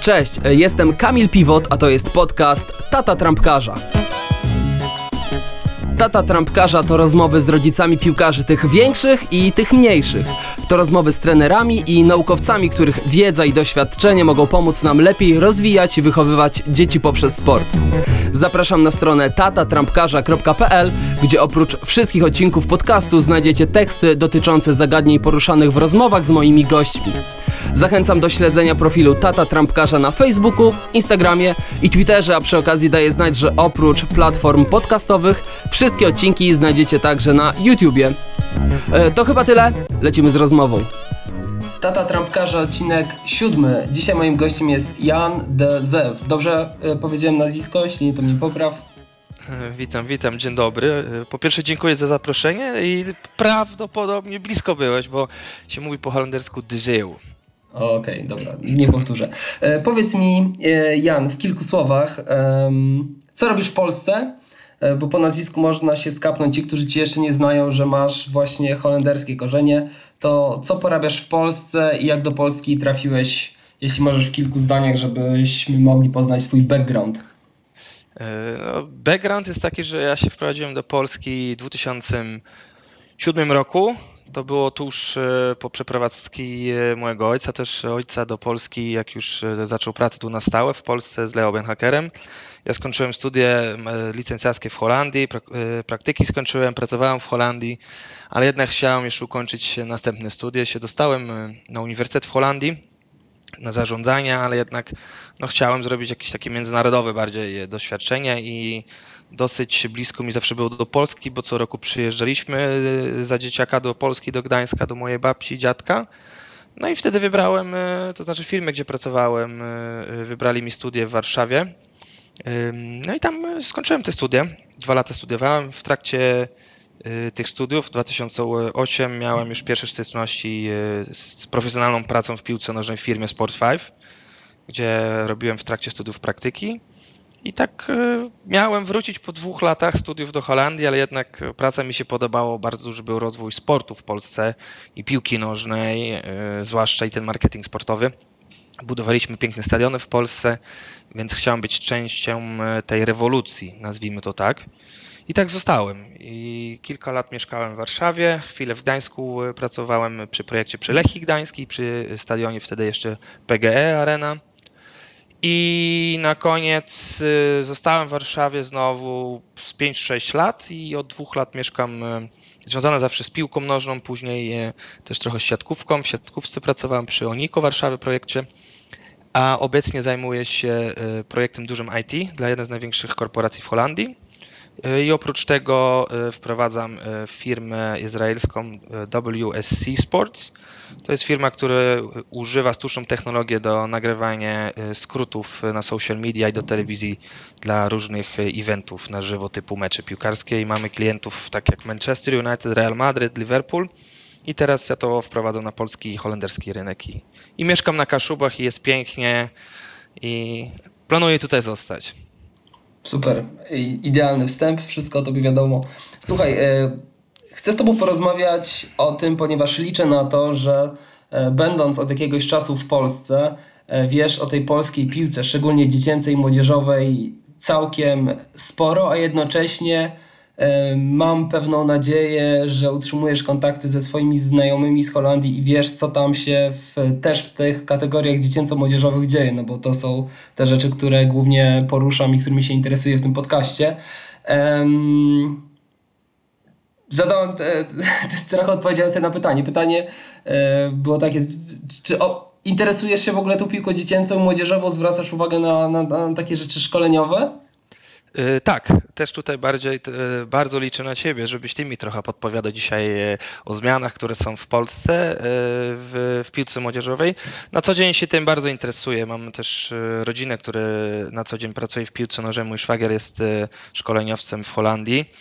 Cześć, jestem Kamil Piwot, a to jest podcast Tata Trampkarza. Tata Trampkarza to rozmowy z rodzicami piłkarzy tych większych i tych mniejszych. To rozmowy z trenerami i naukowcami, których wiedza i doświadczenie mogą pomóc nam lepiej rozwijać i wychowywać dzieci poprzez sport. Zapraszam na stronę tatatrampkarza.pl, gdzie oprócz wszystkich odcinków podcastu znajdziecie teksty dotyczące zagadnień poruszanych w rozmowach z moimi gośćmi. Zachęcam do śledzenia profilu Tata Trampkarza na Facebooku, Instagramie i Twitterze, a przy okazji daję znać, że oprócz platform podcastowych wszystkie odcinki znajdziecie także na YouTubie. E, to chyba tyle, lecimy z rozmową. Tata Trampkarza, odcinek siódmy. Dzisiaj moim gościem jest Jan de Zew. Dobrze e, powiedziałem nazwisko, jeśli nie to mnie popraw. Witam, witam, dzień dobry. Po pierwsze dziękuję za zaproszenie i prawdopodobnie blisko byłeś, bo się mówi po holendersku dyżeł. Okej, okay, dobra, nie powtórzę. E, powiedz mi, e, Jan, w kilku słowach, e, co robisz w Polsce? E, bo po nazwisku można się skapnąć ci, którzy cię jeszcze nie znają, że masz właśnie holenderskie korzenie. To co porabiasz w Polsce i jak do Polski trafiłeś, jeśli możesz w kilku zdaniach, żebyśmy mogli poznać twój background? E, no, background jest taki, że ja się wprowadziłem do Polski w 2007 roku. To było tuż e, po przeprowadzki mojego ojca, też ojca do Polski, jak już zaczął pracę tu na stałe w Polsce z Leo Benhakerem. Ja skończyłem studia licencjackie w Holandii, praktyki skończyłem, pracowałem w Holandii, ale jednak chciałem jeszcze ukończyć następne studia. Się dostałem na Uniwersytet w Holandii na zarządzanie, ale jednak no, chciałem zrobić jakieś takie międzynarodowe bardziej doświadczenie i dosyć blisko mi zawsze było do Polski, bo co roku przyjeżdżaliśmy za dzieciaka do Polski, do Gdańska, do mojej babci, dziadka. No i wtedy wybrałem, to znaczy firmy, gdzie pracowałem, wybrali mi studia w Warszawie. No i tam skończyłem te studia. Dwa lata studiowałem. W trakcie tych studiów w 2008 miałem już pierwsze styczności z profesjonalną pracą w piłce nożnej w firmie Sport 5, gdzie robiłem w trakcie studiów praktyki. I tak e, miałem wrócić po dwóch latach studiów do Holandii, ale jednak praca mi się podobało, bardzo duży był rozwój sportu w Polsce i piłki nożnej, zwłaszcza i ten marketing sportowy. Budowaliśmy piękne stadiony w Polsce, więc chciałem być częścią e, tej rewolucji, nazwijmy to tak. I tak zostałem. I kilka lat mieszkałem w Warszawie, chwilę w Gdańsku pracowałem przy projekcie przy Lechii Gdańskiej, przy stadionie wtedy jeszcze PGE Arena. I na koniec y, zostałem w Warszawie znowu z 5-6 lat i od dwóch lat mieszkam y, związana zawsze z piłką nożną, później też trochę z siatkówką. W siatkówce pracowałem przy Oniko Warszawy projekcie, a obecnie zajmuję się projektem dużym IT dla jednej z największych korporacji w Holandii. I oprócz tego wprowadzam firmę izraelską WSC Sports, to jest firma, która używa sztuczną technologię do nagrywania e, skrótów na social media i do telewizji dla różnych e, eventów na żywo typu mecze piłkarskie. I mamy klientów tak jak Manchester United, Real Madrid, Liverpool. I teraz ja to wprowadzam na polski i holenderski rynek i, i mieszkam na Kaszubach i jest pięknie i planuję tutaj zostać. Super, idealny wstęp, wszystko o tobie wiadomo. Słuchaj, e, Chcę z Tobą porozmawiać o tym, ponieważ liczę na to, że e, będąc od jakiegoś czasu w Polsce, e, wiesz o tej polskiej piłce, szczególnie dziecięcej młodzieżowej, całkiem sporo, a jednocześnie mam pewną nadzieję, że utrzymujesz kontakty ze swoimi znajomymi z Holandii i wiesz, co tam się w, też w tych kategoriach dziecięco-młodzieżowych dzieje, no bo to są te rzeczy, które głównie poruszam i którymi się interesuję w tym podcaście. Um, zadałem, te, te, trochę odpowiedziałem sobie na pytanie. Pytanie e, było takie, czy o, interesujesz się w ogóle tą piłką dziecięcą, młodzieżową, zwracasz uwagę na, na, na takie rzeczy szkoleniowe? Yy, tak, też tutaj bardziej, yy, bardzo liczę na Ciebie, żebyś Ty mi trochę podpowiadał dzisiaj yy, o zmianach, które są w Polsce w, w piłce młodzieżowej. Na co dzień się tym bardzo interesuję. Mam też rodzinę, która na co dzień pracuje w piłce nożnej. Mój szwagier jest szkoleniowcem w Holandii.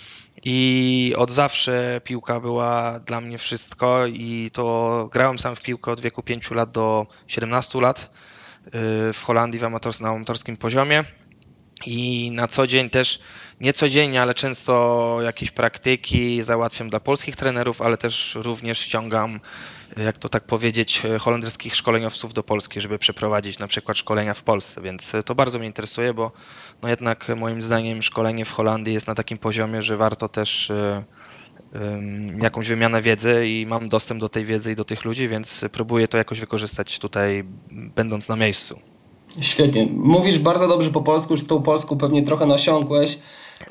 I od zawsze piłka była dla mnie wszystko i to grałem sam w piłkę od wieku 5 lat do 17 lat w Holandii w amators na amatorskim poziomie. I na co dzień też, nie codziennie, ale często jakieś praktyki załatwiam dla polskich trenerów, ale też również ściągam jak to tak powiedzieć, holenderskich szkoleniowców do Polski, żeby przeprowadzić na przykład szkolenia w Polsce, więc to bardzo mnie interesuje, bo no jednak moim zdaniem szkolenie w Holandii jest na takim poziomie, że warto też jakąś wymianę wiedzy i mam dostęp do tej wiedzy i do tych ludzi, więc próbuję to jakoś wykorzystać tutaj, będąc na miejscu. Świetnie. Mówisz bardzo dobrze po polsku, już tą polską pewnie trochę nasiąkłeś,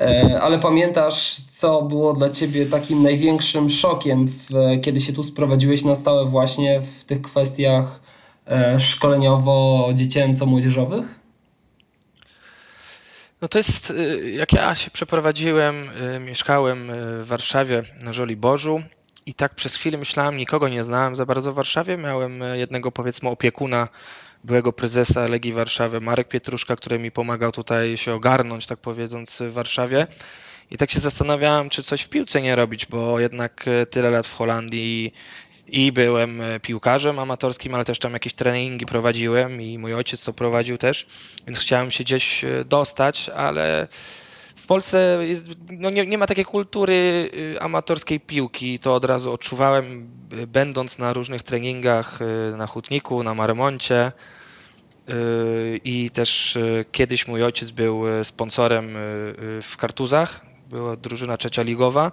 e, ale pamiętasz, co było dla ciebie takim największym szokiem, w, kiedy się tu sprowadziłeś na stałe właśnie w tych kwestiach e, szkoleniowo-dziecięco-młodzieżowych? No to jest, y, jak ja się przeprowadziłem, y, mieszkałem y, w Warszawie na Żoliborzu i tak przez chwilę myślałem, nikogo nie znałem za bardzo w Warszawie. Miałem jednego powiedzmy opiekuna byłego prezesa Legii Warszawy, Marek Pietruszka, który mi pomagał tutaj się ogarnąć, tak powiedząc, w Warszawie. I tak się zastanawiałem, czy coś w piłce nie robić, bo jednak tyle lat w Holandii i byłem e, piłkarzem amatorskim, ale też tam jakieś treningi prowadziłem i mój ojciec to prowadził też, więc chciałem się gdzieś e, dostać, ale w Polsce jest, no nie, nie, ma takiej kultury e, amatorskiej piłki. To od razu odczuwałem, będąc na różnych treningach na Hutniku, na Marmoncie. I też kiedyś mój ojciec był sponsorem w Kartuzach, była drużyna trzecia ligowa.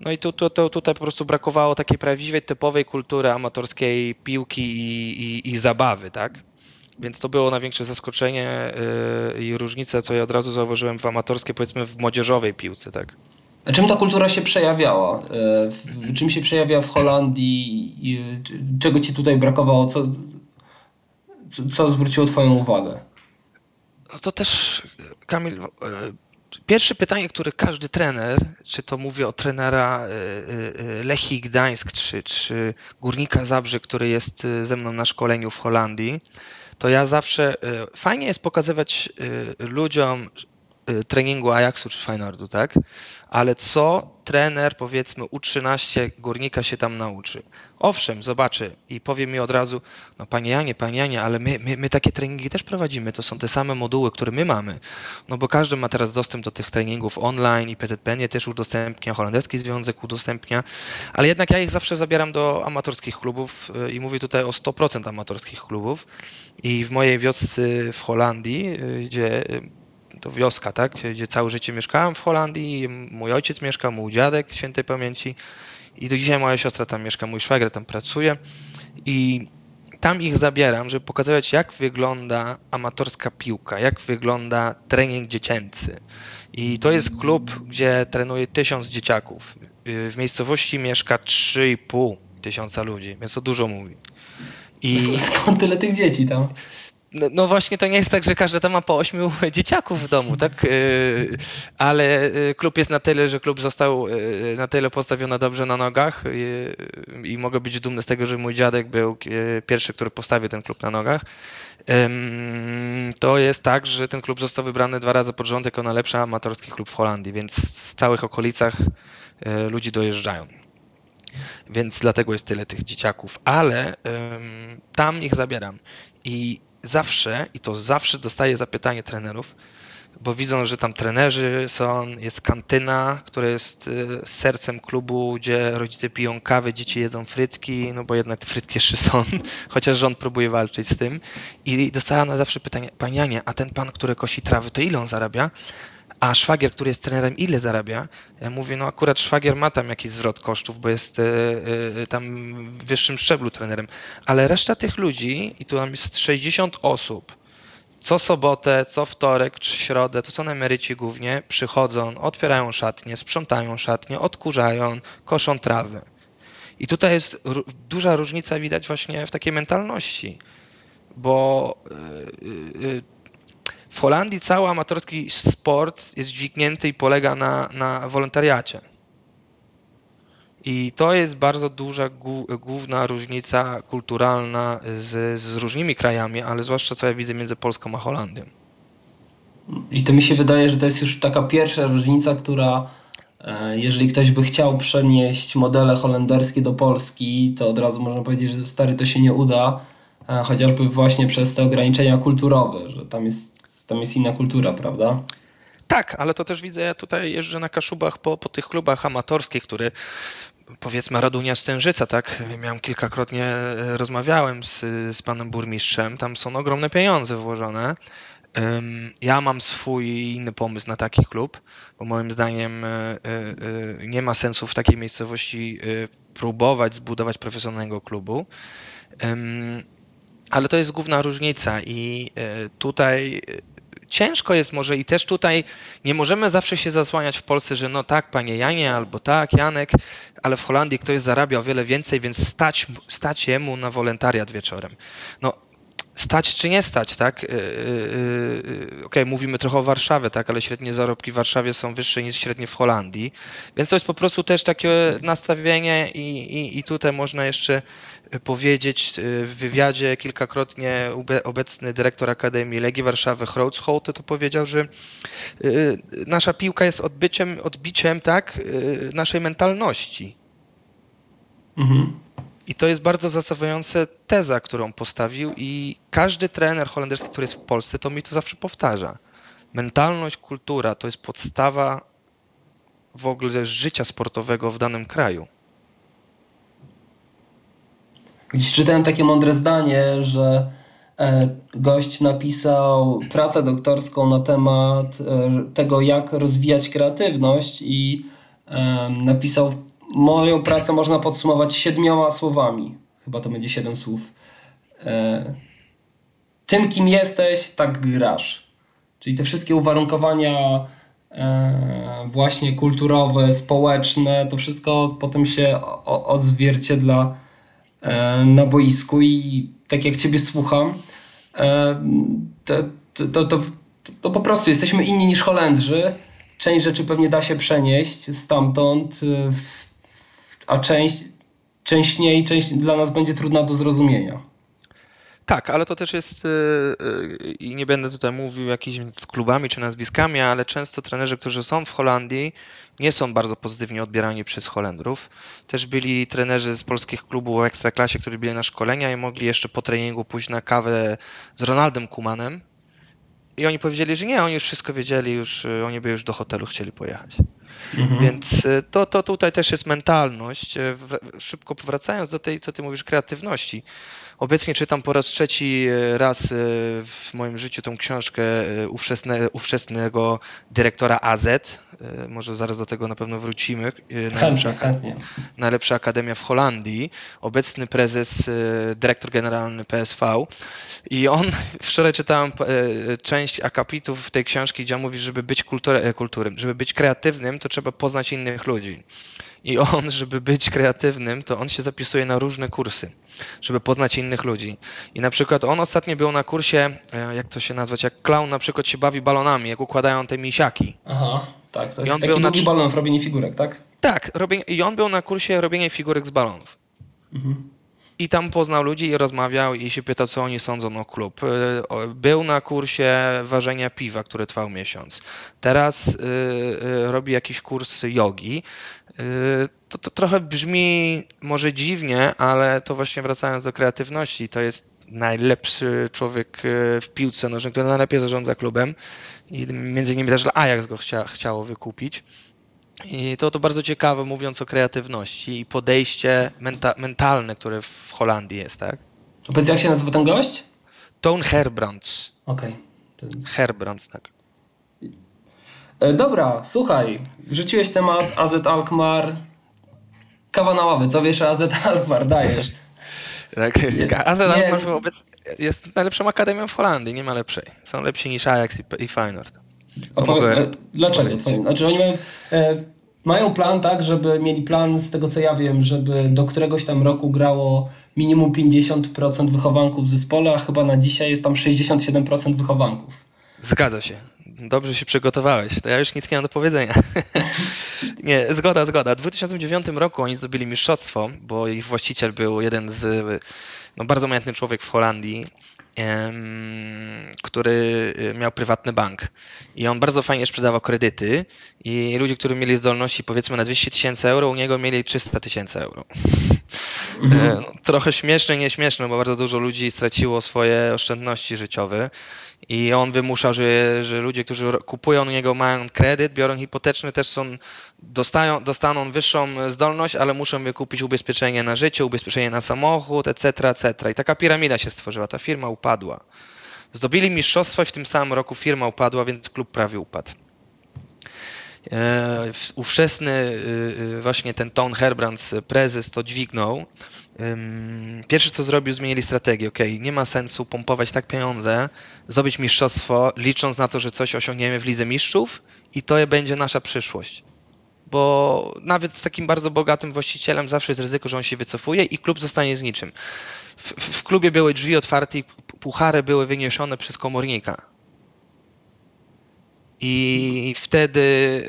No i tu, tu, tu, tutaj po prostu brakowało takiej prawdziwej, typowej kultury amatorskiej piłki i, i, i zabawy, tak? Więc to było największe zaskoczenie yy, i różnica, co ja od razu zauważyłem w amatorskiej, powiedzmy w młodzieżowej piłce, tak? A czym ta kultura się przejawiała? Yy, czym się przejawia w Holandii? Yy, czego ci tutaj brakowało? Co, co, zwróciło twoją uwagę? No to też, Kamil, Pierwsze pytanie, które każdy trener, czy to mówię o trenera e, e, e, Lechii Gdańsk, czy, czy Górnika Zabrze, który jest ze mną na szkoleniu w Holandii, to ja zawsze, fajnie jest pokazywać ludziom treningu Ajaxu czy Feyenoordu, tak? ale co trener, powiedzmy U13 górnika się tam nauczy. Owszem, zobaczy i powie mi od razu, no panie Janie, panie Janie, ale my, my, my takie treningi też prowadzimy, to są te same moduły, które my mamy. No bo każdy ma teraz dostęp do tych treningów online i PZPN też udostępnia, Holenderski Związek udostępnia, ale jednak ja ich zawsze zabieram do amatorskich klubów y, i mówię tutaj o 100% amatorskich klubów i w mojej wiosce w Holandii, y, gdzie y, to wioska, tak, gdzie całe życie mieszkałem w Holandii, mój ojciec mieszkał, mój dziadek świętej pamięci i do dzisiaj moja siostra tam mieszka, mój szwagier tam pracuje i tam ich zabieram, żeby pokazywać, jak wygląda amatorska piłka, jak wygląda trening dziecięcy. I to jest klub, gdzie trenuje tysiąc dzieciaków. W miejscowości mieszka 3,5 tysiąca ludzi, więc to dużo mówi. I... Skąd tyle tych dzieci tam? No, no, właśnie to nie jest tak, że każdy tam ma po ośmiu dzieciaków w domu, tak? Y, ale y, klub jest na tyle, że klub został y, na tyle postawiony dobrze na nogach i, mogę być dumny z tego, że mój dziadek był pierwszy, który postawił ten klub na nogach. To jest tak, że ten klub został wybrany dwa razy pod rząd jako najlepszy amatorski klub w Holandii, więc w całych okolicach ludzie dojeżdżają. Więc dlatego jest tyle tych dzieciaków, ale tam ich zabieram. I zawsze, i to zawsze dostaję zapytanie trenerów, bo widzą, że tam trenerzy są, jest kantyna, która jest y, sercem klubu, gdzie rodzice piją kawę, dzieci jedzą frytki, no bo jednak te frytki jeszcze są, chociaż rząd próbuje walczyć z tym. I dostała na zawsze pytanie, Panie Janie, a ten pan, który kosi trawy, to ile on zarabia? A szwagier, który jest trenerem, ile zarabia? Ja mówię, no akurat szwagier ma tam jakiś zwrot kosztów, bo jest y, tam w wyższym szczeblu trenerem, ale reszta tych ludzi, i tu tam jest 60 osób, co sobotę, co wtorek czy środę, to są emeryci głównie, przychodzą, otwierają szatnie, sprzątają szatnie, odkurzają, koszą trawy. I tutaj jest duża różnica widać właśnie w takiej mentalności, bo y, w Holandii cały amatorski sport jest dźwignięty i polega na, na wolontariacie. I to jest bardzo duża, główna różnica kulturalna z, z różnymi krajami, ale zwłaszcza co ja widzę między Polską a Holandią. I to mi się wydaje, że to jest już taka pierwsza różnica, która e, jeżeli ktoś by chciał przenieść modele holenderskie do Polski, to od razu można powiedzieć, że stary to się nie uda, e, chociażby właśnie przez te ograniczenia kulturowe, że tam jest tam jest inna kultura, prawda? Tak, ale to też widzę, ja tutaj jeżdżę na Kaszubach po, po tych klubach amatorskich, które powiedzmy Radunia Stężyca, tak? Miałem kilkakrotnie, e, rozmawiałem z, z panem burmistrzem, tam są ogromne pieniądze włożone. Ja mam swój inny pomysł na taki klub, bo moim zdaniem e, nie ma sensu w takiej miejscowości próbować zbudować profesjonalnego klubu. Ale to jest główna różnica i tutaj ciężko jest może i też tutaj nie możemy zawsze się zasłaniać w Polsce, że no tak, panie Janie, albo tak, Janek, ale w Holandii ktoś zarabia o wiele więcej, więc stać, stać jemu na wolontariat wieczorem. No, stać czy nie stać, tak? Yy, yy, Okej, okay, mówimy trochę o Warszawie, tak, ale średnie zarobki w Warszawie są wyższe niż średnie w Holandii, więc to jest po prostu też takie nastawienie i, i, i tutaj można jeszcze powiedzieć y, w wywiadzie kilkakrotnie obecny dyrektor Akademii Legii Warszawy Hrotsholte to powiedział, że y, nasza piłka jest odbyciem, odbiciem tak, y, naszej mentalności. Mhm. I to jest bardzo zastanawiająca teza, którą postawił i każdy trener holenderski, który jest w Polsce, to mi to zawsze powtarza. Mentalność, kultura to jest podstawa w ogóle życia sportowego w danym kraju. Gdzieś czytałem takie mądre zdanie, że e, gość napisał pracę doktorską na temat e, tego, jak rozwijać kreatywność i e, napisał moją pracę można podsumować siedmioma słowami. Chyba to będzie siedem słów. Tym, kim jesteś, tak grasz. Czyli te wszystkie uwarunkowania właśnie kulturowe, społeczne, to wszystko potem się odzwierciedla E, na boisku i tak jak Ciebie słucham, e, to, to, to, to, po prostu jesteśmy inni niż Holendrzy. Część rzeczy pewnie da się przenieść stamtąd, e, a część, część nie i część dla nas będzie trudna do zrozumienia. Tak, ale to też jest i nie będę tutaj mówił jakimiś klubami czy nazwiskami, ale często trenerzy, którzy są w Holandii, nie są bardzo pozytywnie odbierani przez Holendrów. Też byli trenerzy z polskich klubów o Ekstraklasie, którzy byli na szkolenia i mogli jeszcze po treningu pójść na kawę z Ronaldem Kumanem. I oni powiedzieli, że nie, oni już wszystko wiedzieli, już, y, oni by już do hotelu chcieli pojechać. Mhm. Więc y, to, to tutaj też jest mentalność. Y, szybko powracając do tej, co ty mówisz, kreatywności. Obecnie czytam po raz trzeci e, raz e, w moim życiu tą książkę e, ówczesne, ówczesnego dyrektora AZ. Może zaraz do tego na pewno wrócimy. Najlepsza, chętnie, Najlepsza Akademia w Holandii. Obecny prezes, dyrektor generalny PSV. I on, wczoraj czytałem część akapitów tej książki, gdzie on mówi, żeby być kulturę, kulturem, żeby być kreatywnym, to trzeba poznać innych ludzi. I on, żeby być kreatywnym, to on się zapisuje na różne kursy, żeby poznać innych ludzi. I na przykład on ostatnio był na kursie, e, jak to się nazwać, jak clown na przykład się bawi balonami, jak układają te misiaki. Aha, tak, to jest I taki długi na... balon w robieniu figurek, tak? Tak, i on był na kursie robienia figurek z balonów. Mhm. I tam poznał ludzi i rozmawiał i się pytał, co oni sądzą o klub. E, był na kursie ważenia piwa, który trwał miesiąc. Teraz y, y, robi jakiś kurs jogi. Y, to, to trochę brzmi może dziwnie, ale to właśnie wracając do kreatywności, to jest najlepszy człowiek y, w piłce nożnej, który najlepiej zarządza klubem i między innymi też Ajax go chcia, chciało wykupić. I to, to bardzo ciekawe, mówiąc o kreatywności i podejście menta, mentalne, które w Holandii jest, tak? A powiedz, jak się nazywa ten gość? Toon Herbrands. Okej. Okay. Herbrands, tak. E, dobra, słuchaj, wrzuciłeś temat AZ Alkmaar. Kawa na ławy, co wiesz o AZ Alkmaar, dajesz. Tak, AZ Alkmaar jest najlepszą akademią w Holandii, nie ma lepszej. Są lepsi niż Ajax i, i Feyenoord. Opowie, dlaczego? Znaczy oni mają, e, mają plan tak, żeby mieli plan z tego co ja wiem, żeby do któregoś tam roku grało minimum 50% wychowanków w zespole, a chyba na dzisiaj jest tam 67% wychowanków. Zgadza się. Dobrze się przygotowałeś. To ja już nic nie mam do powiedzenia. nie, zgoda, zgoda. W 2009 roku oni zdobyli mistrzostwo, bo ich właściciel był jeden z, no bardzo majątny człowiek w Holandii, który miał prywatny bank. I on bardzo fajnie sprzedawał kredyty i ludzie, którzy mieli zdolności powiedzmy na 200 tysięcy euro, u niego mieli 300 tysięcy euro. Mhm. E, no, trochę śmieszne, nieśmieszne, bo bardzo dużo ludzi straciło swoje oszczędności życiowe i on wymusza, że, że ludzie, którzy kupują u niego, mają kredyt, biorą hipoteczny, też są dostają, dostaną wyższą zdolność, ale muszą wykupić ubezpieczenie na życie, ubezpieczenie na samochód, etc., etc. I taka piramida się stworzyła, ta firma upadła. Zdobyli mistrzostwo i w tym samym roku firma upadła, więc klub prawie upadł. E, ówczesny e, e, właśnie ten Ton Herbrands, prezes, to dźwignął. Pierwsze co zrobił, zmienili strategię. Ok, nie ma sensu pompować tak pieniądze, zdobyć mistrzostwo, licząc na to, że coś osiągniemy w Lidze Mistrzów i to będzie nasza przyszłość. Bo nawet z takim bardzo bogatym właścicielem zawsze jest ryzyko, że on się wycofuje i klub zostanie z niczym. W, w klubie były drzwi otwarte i puchary były wyniesione przez komornika i wtedy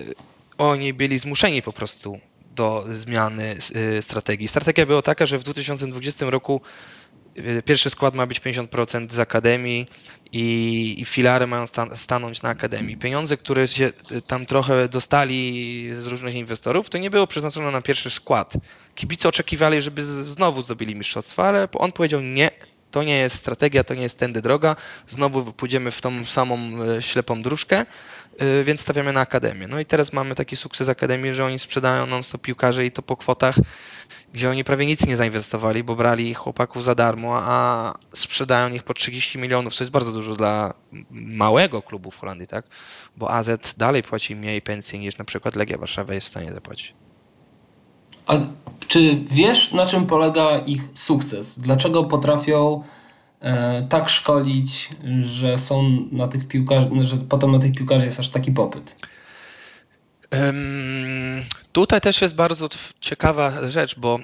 oni byli zmuszeni po prostu do zmiany y, strategii. Strategia była taka, że w 2020 roku pierwszy skład ma być 50% z akademii i, i filary mają stan stanąć na akademii. Pieniądze, które się y, tam trochę dostali z różnych inwestorów, to nie było przeznaczone na pierwszy skład. Kibice oczekiwali, żeby znowu zdobyli mistrzostwa, ale on powiedział nie, to nie jest strategia, to nie jest tędy droga. Znowu pójdziemy w tą samą e, ślepą dróżkę, e, więc stawiamy na akademię. No i teraz mamy taki sukces akademii, że oni sprzedają non-stop piłkarzy i to po kwotach, gdzie oni prawie nic nie zainwestowali, bo brali chłopaków za darmo, a sprzedają ich po 30 milionów, co jest bardzo dużo dla małego klubu w Holandii, tak? Bo AZ dalej płaci mniej pensji niż na przykład Legia Warszawa jest w stanie zapłacić. A czy wiesz, na czym polega ich sukces? Dlaczego potrafią e, tak szkolić, że są na tych piłkarzy, że potem na tych piłkarzy jest aż taki popyt? Tutaj też jest bardzo ciekawa rzecz, bo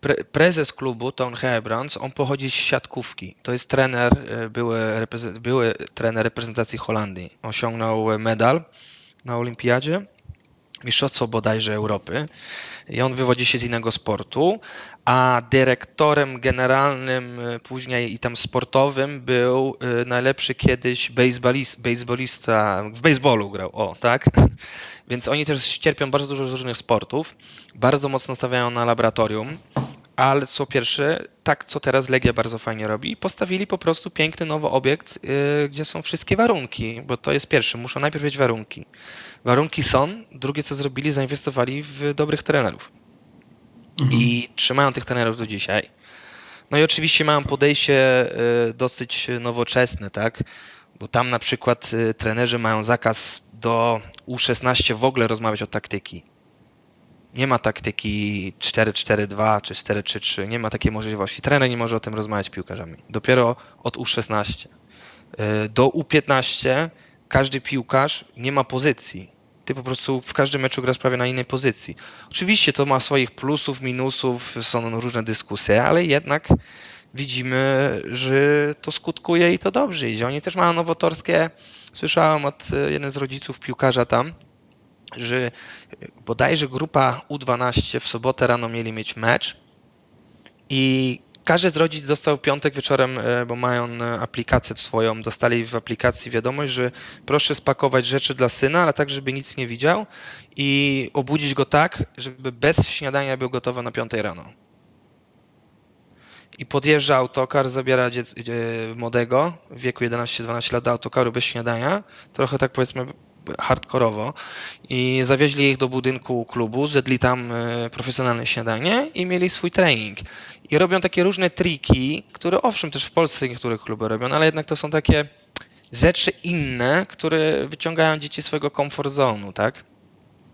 pre, prezes klubu, Tom Hebrands, on pochodzi z siatkówki. To jest trener, e, były, były trener reprezentacji Holandii. Osiągnął medal na olimpiadzie, mistrzostwo bodajże Europy i on wywodzi się z innego sportu, a dyrektorem generalnym y, później i tam sportowym był y, najlepszy kiedyś baseballista, w baseballu grał, o tak. Więc oni też cierpią bardzo dużo z różnych sportów, bardzo mocno stawiają na laboratorium, ale co pierwsze, tak co teraz Legia bardzo fajnie robi, postawili po prostu piękny nowy obiekt, yy, gdzie są wszystkie warunki, bo to jest pierwsze, muszą najpierw mieć warunki. Warunki są, drugie co zrobili, zainwestowali w dobrych trenerów. Mhm. I trzymają tych trenerów do dzisiaj. No i oczywiście mają podejście yy, dosyć nowoczesne, tak? Bo tam na przykład yy, trenerzy mają zakaz do U16 w ogóle rozmawiać o taktyki nie ma taktyki 4-4-2 czy 4-3-3. Nie ma takiej możliwości. Trener nie może o tym rozmawiać z piłkarzami. Dopiero od U16. Y, do U15 każdy piłkarz nie ma pozycji. Ty po prostu w każdym meczu grasz prawie na innej pozycji. Oczywiście to ma swoich plusów, minusów, są różne dyskusje, ale jednak widzimy, że to skutkuje i to dobrze idzie. Oni też mają nowotorskie, słyszałem od y, jeden z rodziców piłkarza tam, że bodajże grupa U12 w sobotę rano mieli mieć mecz i każdy z rodziców dostał piątek wieczorem, e, bo mają e, aplikację swoją, dostali w aplikacji wiadomość, że proszę spakować rzeczy dla syna, ale tak, żeby nic nie widział i obudzić go tak, żeby bez śniadania był gotowy na piątej rano. I podjeżdża autokar, zabiera dziec- e, młodego w wieku 11-12 lat do autokaru bez śniadania. Trochę tak powiedzmy hardkorowo i zawieźli ich do budynku klubu, zjedli tam profesjonalne śniadanie i mieli swój trening. I robią takie różne triki, które owszem też w Polsce niektóre kluby robią, ale jednak to są takie rzeczy inne, które wyciągają dzieci z swojego comfort zone'u, tak?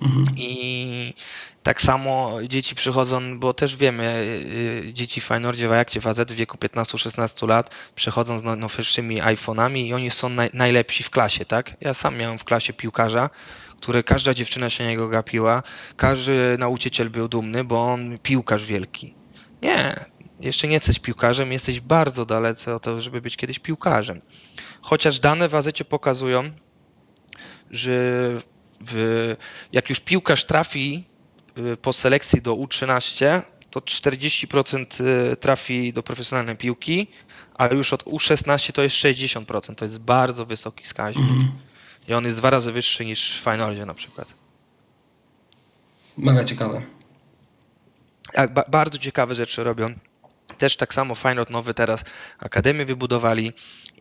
Mhm. I tak samo dzieci przychodzą, bo też wiemy, y, y, dzieci w Feyenoordzie, w Ajaxie, w AZ w wieku 15-16 lat przychodzą z najnowszymi iPhone'ami i oni są naj, najlepsi w klasie, tak? Ja sam miałem w klasie piłkarza, który każda dziewczyna się niego gapiła, każdy nauczyciel był dumny, bo on piłkarz wielki. Nie, jeszcze nie jesteś piłkarzem, jesteś bardzo dalece o to, żeby być kiedyś piłkarzem. Chociaż dane w AZ pokazują, że w, jak już piłkarz trafi y, po selekcji do U13, to 40% y, trafi do profesjonalnej piłki, a już od U16 to jest 60%. To jest bardzo wysoki wskaźnik. Mm. I on jest dwa razy wyższy niż w Feyenoordzie na przykład. Mega ciekawe. Ba bardzo ciekawe rzeczy robią. Też tak samo Feyenoord nowy teraz Akademię wybudowali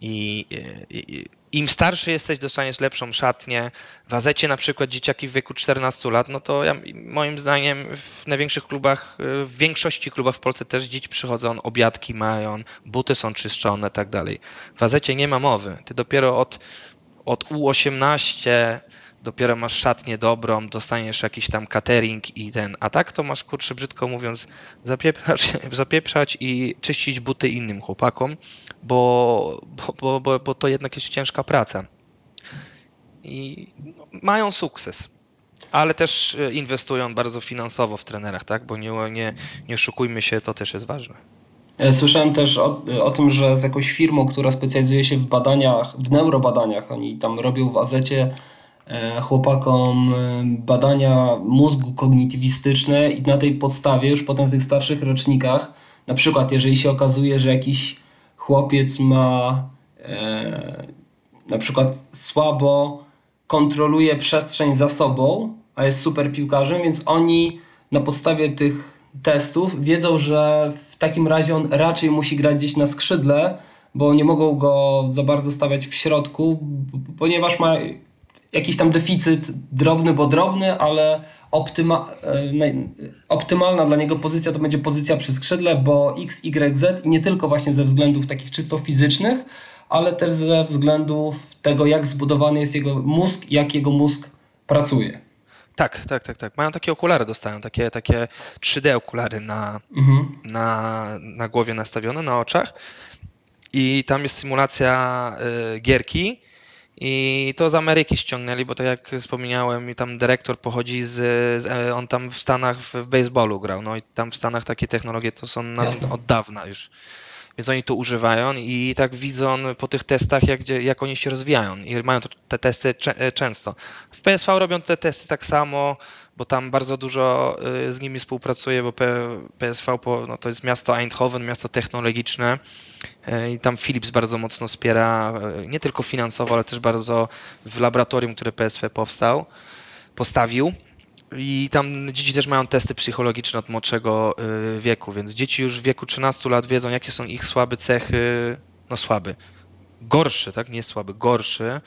i, i, im starszy jesteś, dostaniesz lepszą szatnię. W Azecie na przykład dzieciaki w wieku 14 lat, no to ja, moim zdaniem w największych klubach, w większości klubów w Polsce też dzieci przychodzą, obiadki mają, buty są czyszczone, tak dalej. W Azecie nie ma mowy. Ty dopiero od, od U18 dopiero masz szatnię dobrą, dostaniesz jakiś tam catering i ten, a tak to masz, kurczę, brzydko mówiąc, zapieprzać, zapieprzać i czyścić buty innym chłopakom, bo, bo, bo, bo to jednak jest ciężka praca. I mają sukces, ale też e, inwestują bardzo finansowo w trenerach, tak? Bo nie, nie, nie oszukujmy się, to też jest ważne. E, słyszałem też o, o tym, że z jakąś firmą, która specjalizuje się w badaniach, w neurobadaniach, oni tam robią w Azecie chłopakom e, badania mózgu kognitywistyczne i na tej podstawie już potem w tych starszych rocznikach, na przykład jeżeli się okazuje, że jakiś chłopiec ma e, na przykład słabo kontroluje przestrzeń za sobą, a jest super piłkarzem, więc oni na podstawie tych testów wiedzą, że w takim razie on raczej musi grać gdzieś na skrzydle, bo nie mogą go za bardzo stawiać w środku, ponieważ ma jakiś tam deficyt drobny, bo drobny, ale optyma, e, optymalna dla niego pozycja to będzie pozycja przy skrzydle, bo X, Y, Z i nie tylko właśnie ze względów takich czysto fizycznych, ale też ze względów tego, jak zbudowany jest jego mózg, jak jego mózg pracuje. Tak, tak, tak, tak. Mają takie okulary, dostają takie, takie 3D okulary na, mhm. na, na głowie nastawione, na oczach. I tam jest symulacja y, gierki i to z Ameryki ściągnęli, bo tak jak wspomniałem, tam dyrektor pochodzi z, z on tam w Stanach w, w baseballu grał, no i tam w Stanach takie technologie to są na, od dawna już. Więc oni to używają i tak widzą po tych testach, jak, jak oni się rozwijają i mają te testy często. W PSV robią te testy tak samo, bo tam bardzo dużo y, z nimi współpracuje, bo PSV no to jest miasto Eindhoven, miasto technologiczne y, i tam Philips bardzo mocno wspiera, y, nie tylko finansowo, ale też bardzo w laboratorium, które PSV powstał, postawił. I tam dzieci też mają testy psychologiczne od młodszego wieku, więc dzieci już w wieku 13 lat wiedzą, jakie są ich słabe cechy, no słaby, gorszy, tak, nie słaby, gorszy,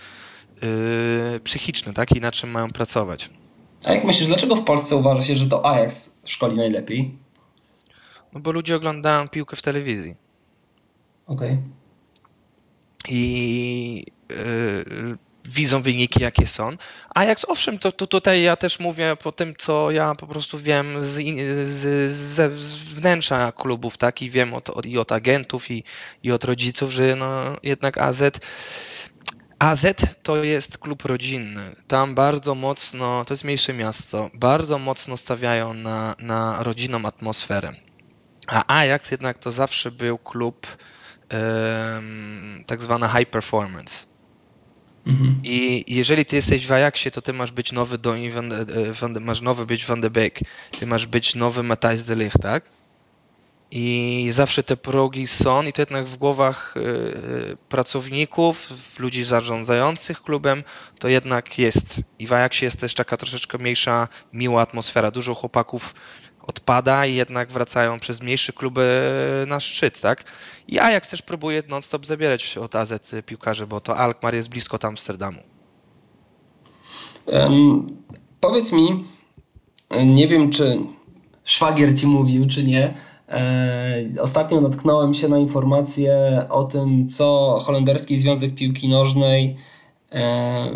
yy, psychiczny, tak, i na czym mają pracować. A jak myślisz, dlaczego w Polsce uważa się, że to Ajax szkoli najlepiej? No bo ludzie oglądają piłkę w telewizji. Okej. Okay. I yy, widzą wyniki, jakie są. Ajax, owszem, to, to tutaj ja też mówię po tym, co ja po prostu wiem z, z, wnętrza klubów, tak? I wiem od, od, i od agentów, i, i od rodziców, że no, jednak AZ AZ to jest klub rodzinny. Tam bardzo mocno, to jest mniejsze miasto, bardzo mocno stawiają na, na rodzinną atmosferę. A Ajax jednak to zawsze był klub um, tak zwana high performance. Mhm. I jeżeli ty jesteś w Ajaxie, to ty masz być nowy Donny van, van, masz nowy być Van de Beek, ty masz być nowy Matthijs de Ligt, tak? I zawsze te progi są, i to jednak w głowach y, y, pracowników, ludzi zarządzających klubem, to jednak jest. I w Ajaxie jest też taka troszeczkę mniejsza, miła atmosfera. Dużo chłopaków odpada i jednak wracają przez mniejsze kluby na szczyt, tak? I Ajax też próbuje non-stop zabierać od AZ piłkarzy, bo to Alkmaar jest blisko tam Amsterdamu. Um, powiedz mi, nie wiem czy szwagier ci mówił, czy nie, ostatnio natknąłem się na informacje o tym, co Holenderski Związek Piłki Nożnej e,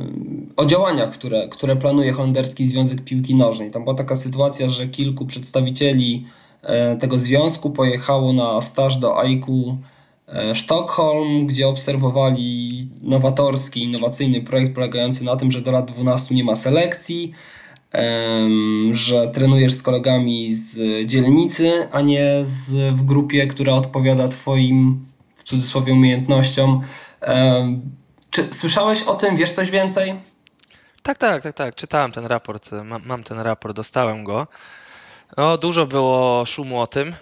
o działaniach, które, które planuje Holenderski Związek Piłki Nożnej. Tam była taka sytuacja, że kilku przedstawicieli e, tego związku pojechało na staż do AIK-u Sztokholm, gdzie obserwowali nowatorski, innowacyjny projekt polegający na tym, że do lat 12 nie ma selekcji, że trenujesz z kolegami z dzielnicy, a nie z, w grupie, która odpowiada Twoim w cudzysłowie umiejętnościom. Czy słyszałeś o tym? Wiesz coś więcej? Tak, tak, tak, tak. Czytałem ten raport, mam, mam ten raport, dostałem go. No, dużo było szumu o tym.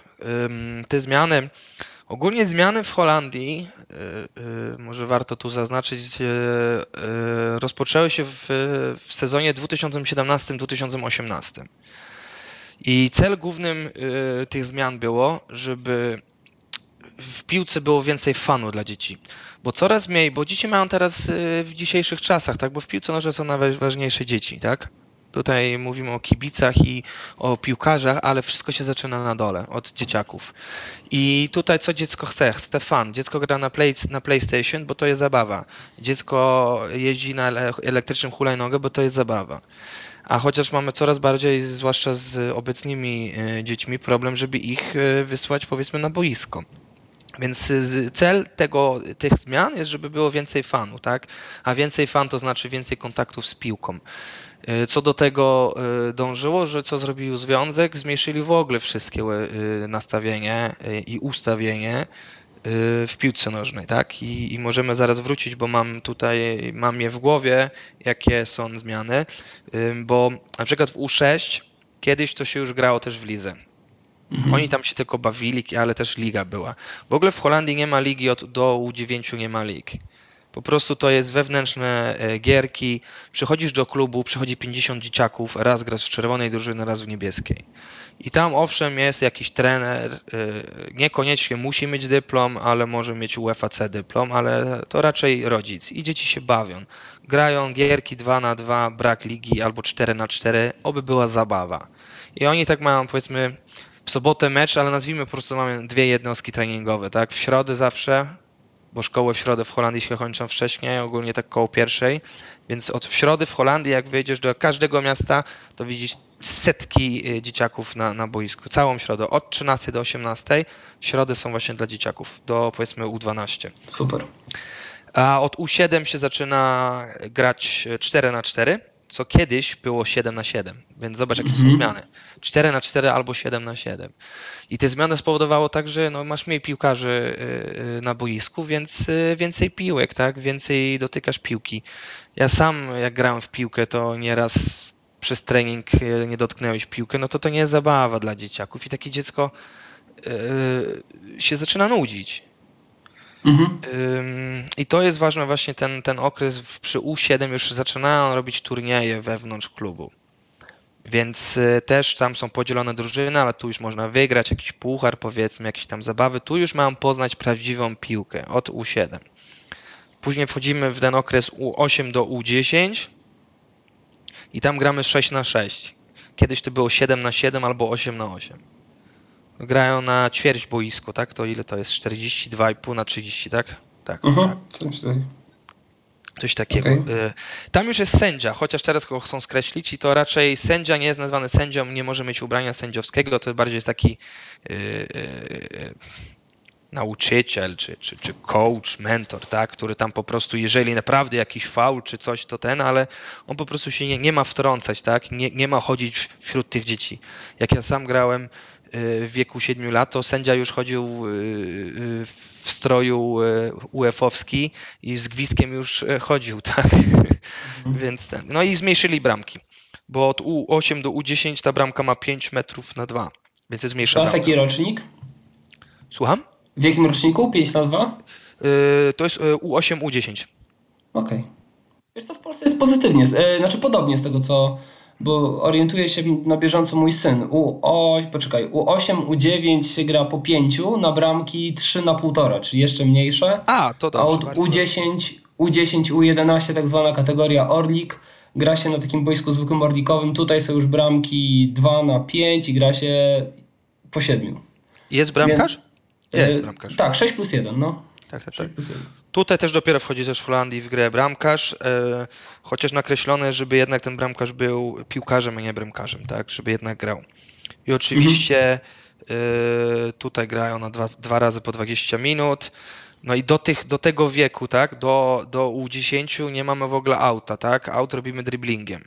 Te zmiany Ogólnie zmiany w Holandii, y, y, może warto tu zaznaczyć, y, rozpoczęły się w, w sezonie 2017-2018. I cel głównym tych zmian było, żeby w piłce było więcej fanu dla dzieci. Bo coraz mniej, bo dzieci mają teraz w dzisiejszych czasach, tak? Bo w piłce nożnej są najważniejsze dzieci, tak? Tutaj mówimy o kibicach i o piłkarzach, ale wszystko się zaczyna na dole, od dzieciaków. I tutaj co dziecko chce? Chce fan. Dziecko gra na, play, na PlayStation, bo to jest zabawa. Dziecko jeździ na elektrycznym hulajnogę, bo to jest zabawa. A chociaż mamy coraz bardziej, zwłaszcza z obecnymi e, dziećmi, problem, żeby ich e, wysłać powiedzmy na boisko. Więc cel tego, tych zmian jest, żeby było więcej fanu, tak? A więcej fan to znaczy więcej kontaktów z piłką. E, co do tego dążyło, że co zrobił związek, zmniejszyli w ogóle wszystkie nastawienie i ustawienie w piłce nożnej, tak? I, I, możemy zaraz wrócić, bo mam tutaj, mam je w głowie, jakie są zmiany, bo na przykład w U6 kiedyś to się już grało też w lidze. Mhm. Oni tam się tylko bawili, ale też liga była. W ogóle w Holandii nie ma ligi, od, do U9 nie ma lig. Po prostu to jest wewnętrzne e, gierki. Przychodzisz do klubu, przychodzi 50 dzieciaków, raz grasz w czerwonej drużynie, raz w niebieskiej. I tam owszem jest jakiś trener, y, niekoniecznie musi mieć dyplom, ale może mieć UEFA C dyplom, ale to raczej rodzic. I dzieci się bawią. Grają gierki 2 na 2, brak ligi albo 4 na 4, oby była zabawa. I oni tak mają powiedzmy w sobotę mecz, ale nazwijmy po prostu mamy dwie jednostki treningowe, tak? W środę zawsze, bo szkoły w środę w Holandii się kończą wcześniej, ogólnie tak koło pierwszej, więc od w środy w Holandii, jak wejdziesz do każdego miasta, to widzisz setki y, dzieciaków na, na boisku. Całą środę, od 13 do 18. Środy są właśnie dla dzieciaków, do powiedzmy U12. Super. A od U7 się zaczyna grać 4 na 4 co kiedyś było 7 na 7 więc zobacz jakie są mhm. zmiany. 4 na 4 albo 7 na 7 I te zmiany spowodowało tak, że no, masz mniej piłkarzy y, y, na boisku, więc więcej piłek, tak? Więcej dotykasz piłki. Ja sam jak grałem w piłkę, to nieraz przez trening nie dotknęłeś piłkę, no to to nie jest zabawa dla dzieciaków i takie dziecko się zaczyna nudzić. Mhm. I to jest ważne właśnie ten, ten okres przy U7 już zaczynają robić turnieje wewnątrz klubu. Więc e, też tam są podzielone drużyny, ale tu już można wygrać jakiś puchar, powiedzmy, jakieś tam zabawy. Tu już mają poznać prawdziwą piłkę od U7. Później wchodzimy w ten okres U8 do U10 i tam gramy 6 na 6. Kiedyś to było 7 na 7 albo 8 na 8. Grają na ćwierć boisko, tak? To ile to jest? 42,5 na 30, tak? Tak. Mhm, tak. Coś, coś takiego. Okay. Tam już jest sędzia, chociaż teraz go chcą skreślić i to raczej sędzia nie jest nazwany sędzią, nie może mieć ubrania sędziowskiego, to bardziej jest taki yy, yy, nauczyciel, czy, czy, czy coach, mentor, tak, który tam po prostu, jeżeli naprawdę jakiś faul czy coś, to ten, ale on po prostu się nie, nie ma wtrącać, tak, nie, nie ma chodzić wśród tych dzieci. Jak ja sam grałem w wieku 7 lat, to sędzia już chodził y, y, w stroju UEF-owski i z gwizdkiem już chodził, tak. Mhm. Więc ten. No i zmniejszyli bramki, bo od U8 do U10 ta bramka ma 5 metrów na 2, więc jest mniejsza. Teraz jaki rocznik? Słucham? W jakim roczniku? 5 na 2? Yy, to jest U8, U10. Okej. Okay. Wiesz co, w Polsce jest pozytywnie, znaczy podobnie z tego co, bo orientuje się na bieżąco mój syn. U, o, poczekaj, U8, U9 się gra po 5 na bramki 3 na 1,5, czyli jeszcze mniejsze. A, to dobrze. A od U10, U10, U11 tak zwana kategoria Orlik gra się na takim boisku zwykłym orlikowym. Tutaj są już bramki 2 na 5 i gra się po 7. Jest bramkarz? Jest e, bramkarz. Tak, 6 plus 1, no. Tak, tak, tak. Tutaj też dopiero wchodzi też w Holandii w grę bramkarz, e, chociaż nakreślone, żeby jednak ten bramkarz był piłkarzem, a nie bramkarzem, tak, żeby jednak grał. I oczywiście mhm. tutaj grają na dwa, dwa razy po 20 minut. No i do, tych, do tego wieku, tak, do, do U10 nie mamy w ogóle auta, tak? Aut robimy driblingiem.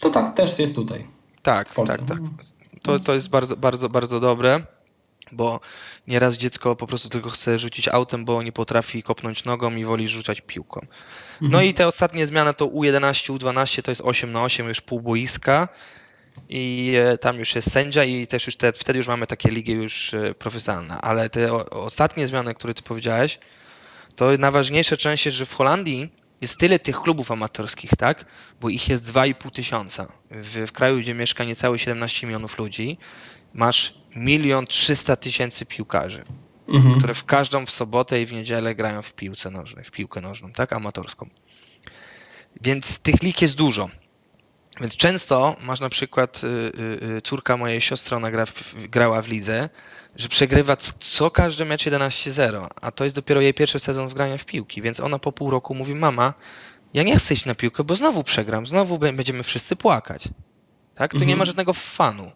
To tak, też jest tutaj. Tak, tak, tak. To, to jest bardzo, bardzo, bardzo dobre bo nieraz dziecko po prostu tylko chce rzucić autem, bo nie potrafi kopnąć nogą i woli rzucać piłką. No mhm. i te ostatnie zmiany to U11, U12 to jest 8 na 8 już pół boiska i e, tam już jest sędzia i też już te, wtedy już mamy takie ligi już e, profesjonalne. Ale te ostatnie zmiany, które ty powiedziałeś, to najważniejsza część jest, że w Holandii jest tyle tych klubów amatorskich, tak? Bo ich jest 2,5 tysiąca. W, w kraju, gdzie mieszka niecałe 17 milionów ludzi, masz milion trzysta tysięcy piłkarzy. mhm. które w każdą w sobotę i w niedzielę grają w piłce nożnej, w piłkę nożną, tak, amatorską. Więc tych lig jest dużo. Więc często masz na przykład y, y, y, córka mojej siostry, ona gra w, grała w lidze, że przegrywa co każdy mecz 11-0, a to jest dopiero jej pierwszy sezon w grania w piłki, więc ona po pół roku mówi, mama, ja nie chcę iść na piłkę, bo znowu przegram, znowu będziemy wszyscy płakać. Tak? Tu mhm. nie ma żadnego fanu.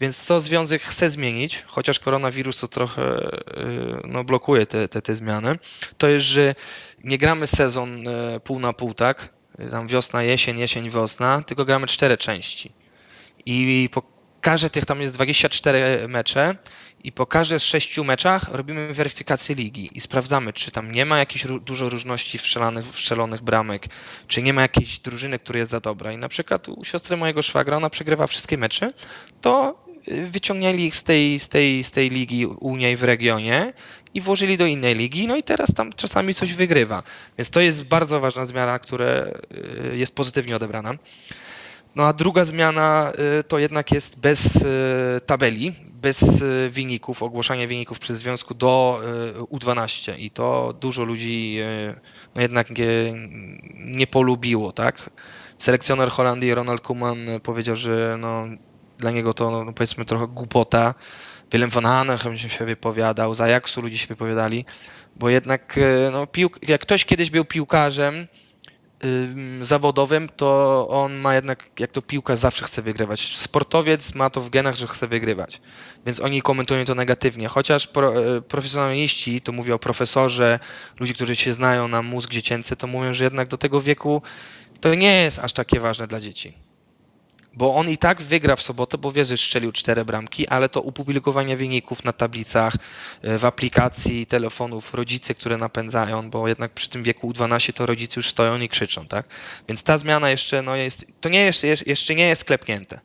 Więc co związek chce zmienić, chociaż koronawirus to trochę no, blokuje te, te, te zmiany, to jest, że nie gramy sezon pół na pół, tak? tam wiosna, jesień, jesień, wiosna, tylko gramy cztery części. I po każdej tych, tam jest 24 mecze i po każdej z sześciu meczach robimy weryfikację ligi i sprawdzamy, czy tam nie ma jakichś dużo różności wszelanych, wszczelonych bramek, czy nie ma jakiejś drużyny, która jest za dobra. I na przykład u siostry mojego szwagra, ona przegrywa wszystkie mecze, to wyciągnęli ich z tej, z tej, z tej ligi u niej w regionie i włożyli do innej ligi, no i teraz tam czasami coś wygrywa. Więc to jest bardzo ważna zmiana, która y, jest pozytywnie odebrana. No a druga zmiana y, to jednak jest bez y, tabeli, bez wyników, ogłoszenia wyników przez związku do U12 i to dużo ludzi no jednak nie, polubiło, tak? Selekcjoner Holandii Ronald Koeman powiedział, że no, dla niego to no, powiedzmy trochę głupota, Willem van Hanegem się wypowiadał, za Ajaxu ludzie się wypowiadali, bo jednak no, piłk, jak ktoś kiedyś był piłkarzem zawodowym, to on ma jednak, jak to piłka zawsze chce wygrywać. Sportowiec ma to w genach, że chce wygrywać, więc oni komentują to negatywnie, chociaż pro, e, profesjonaliści, to mówię o profesorze, ludzie, którzy się znają na mózg dziecięcy, to mówią, że jednak do tego wieku to nie jest aż takie ważne dla dzieci bo on i tak wygra w sobotę, bo wie, że strzelił cztery bramki, ale to upublikowanie wyników na tablicach, e, w aplikacji telefonów, rodzice, które napędzają, bo jednak przy tym wieku U12 to rodzice już stoją i krzyczą, tak? Więc ta zmiana jeszcze, no jest, to nie jest, jeszcze nie jest sklepnięte.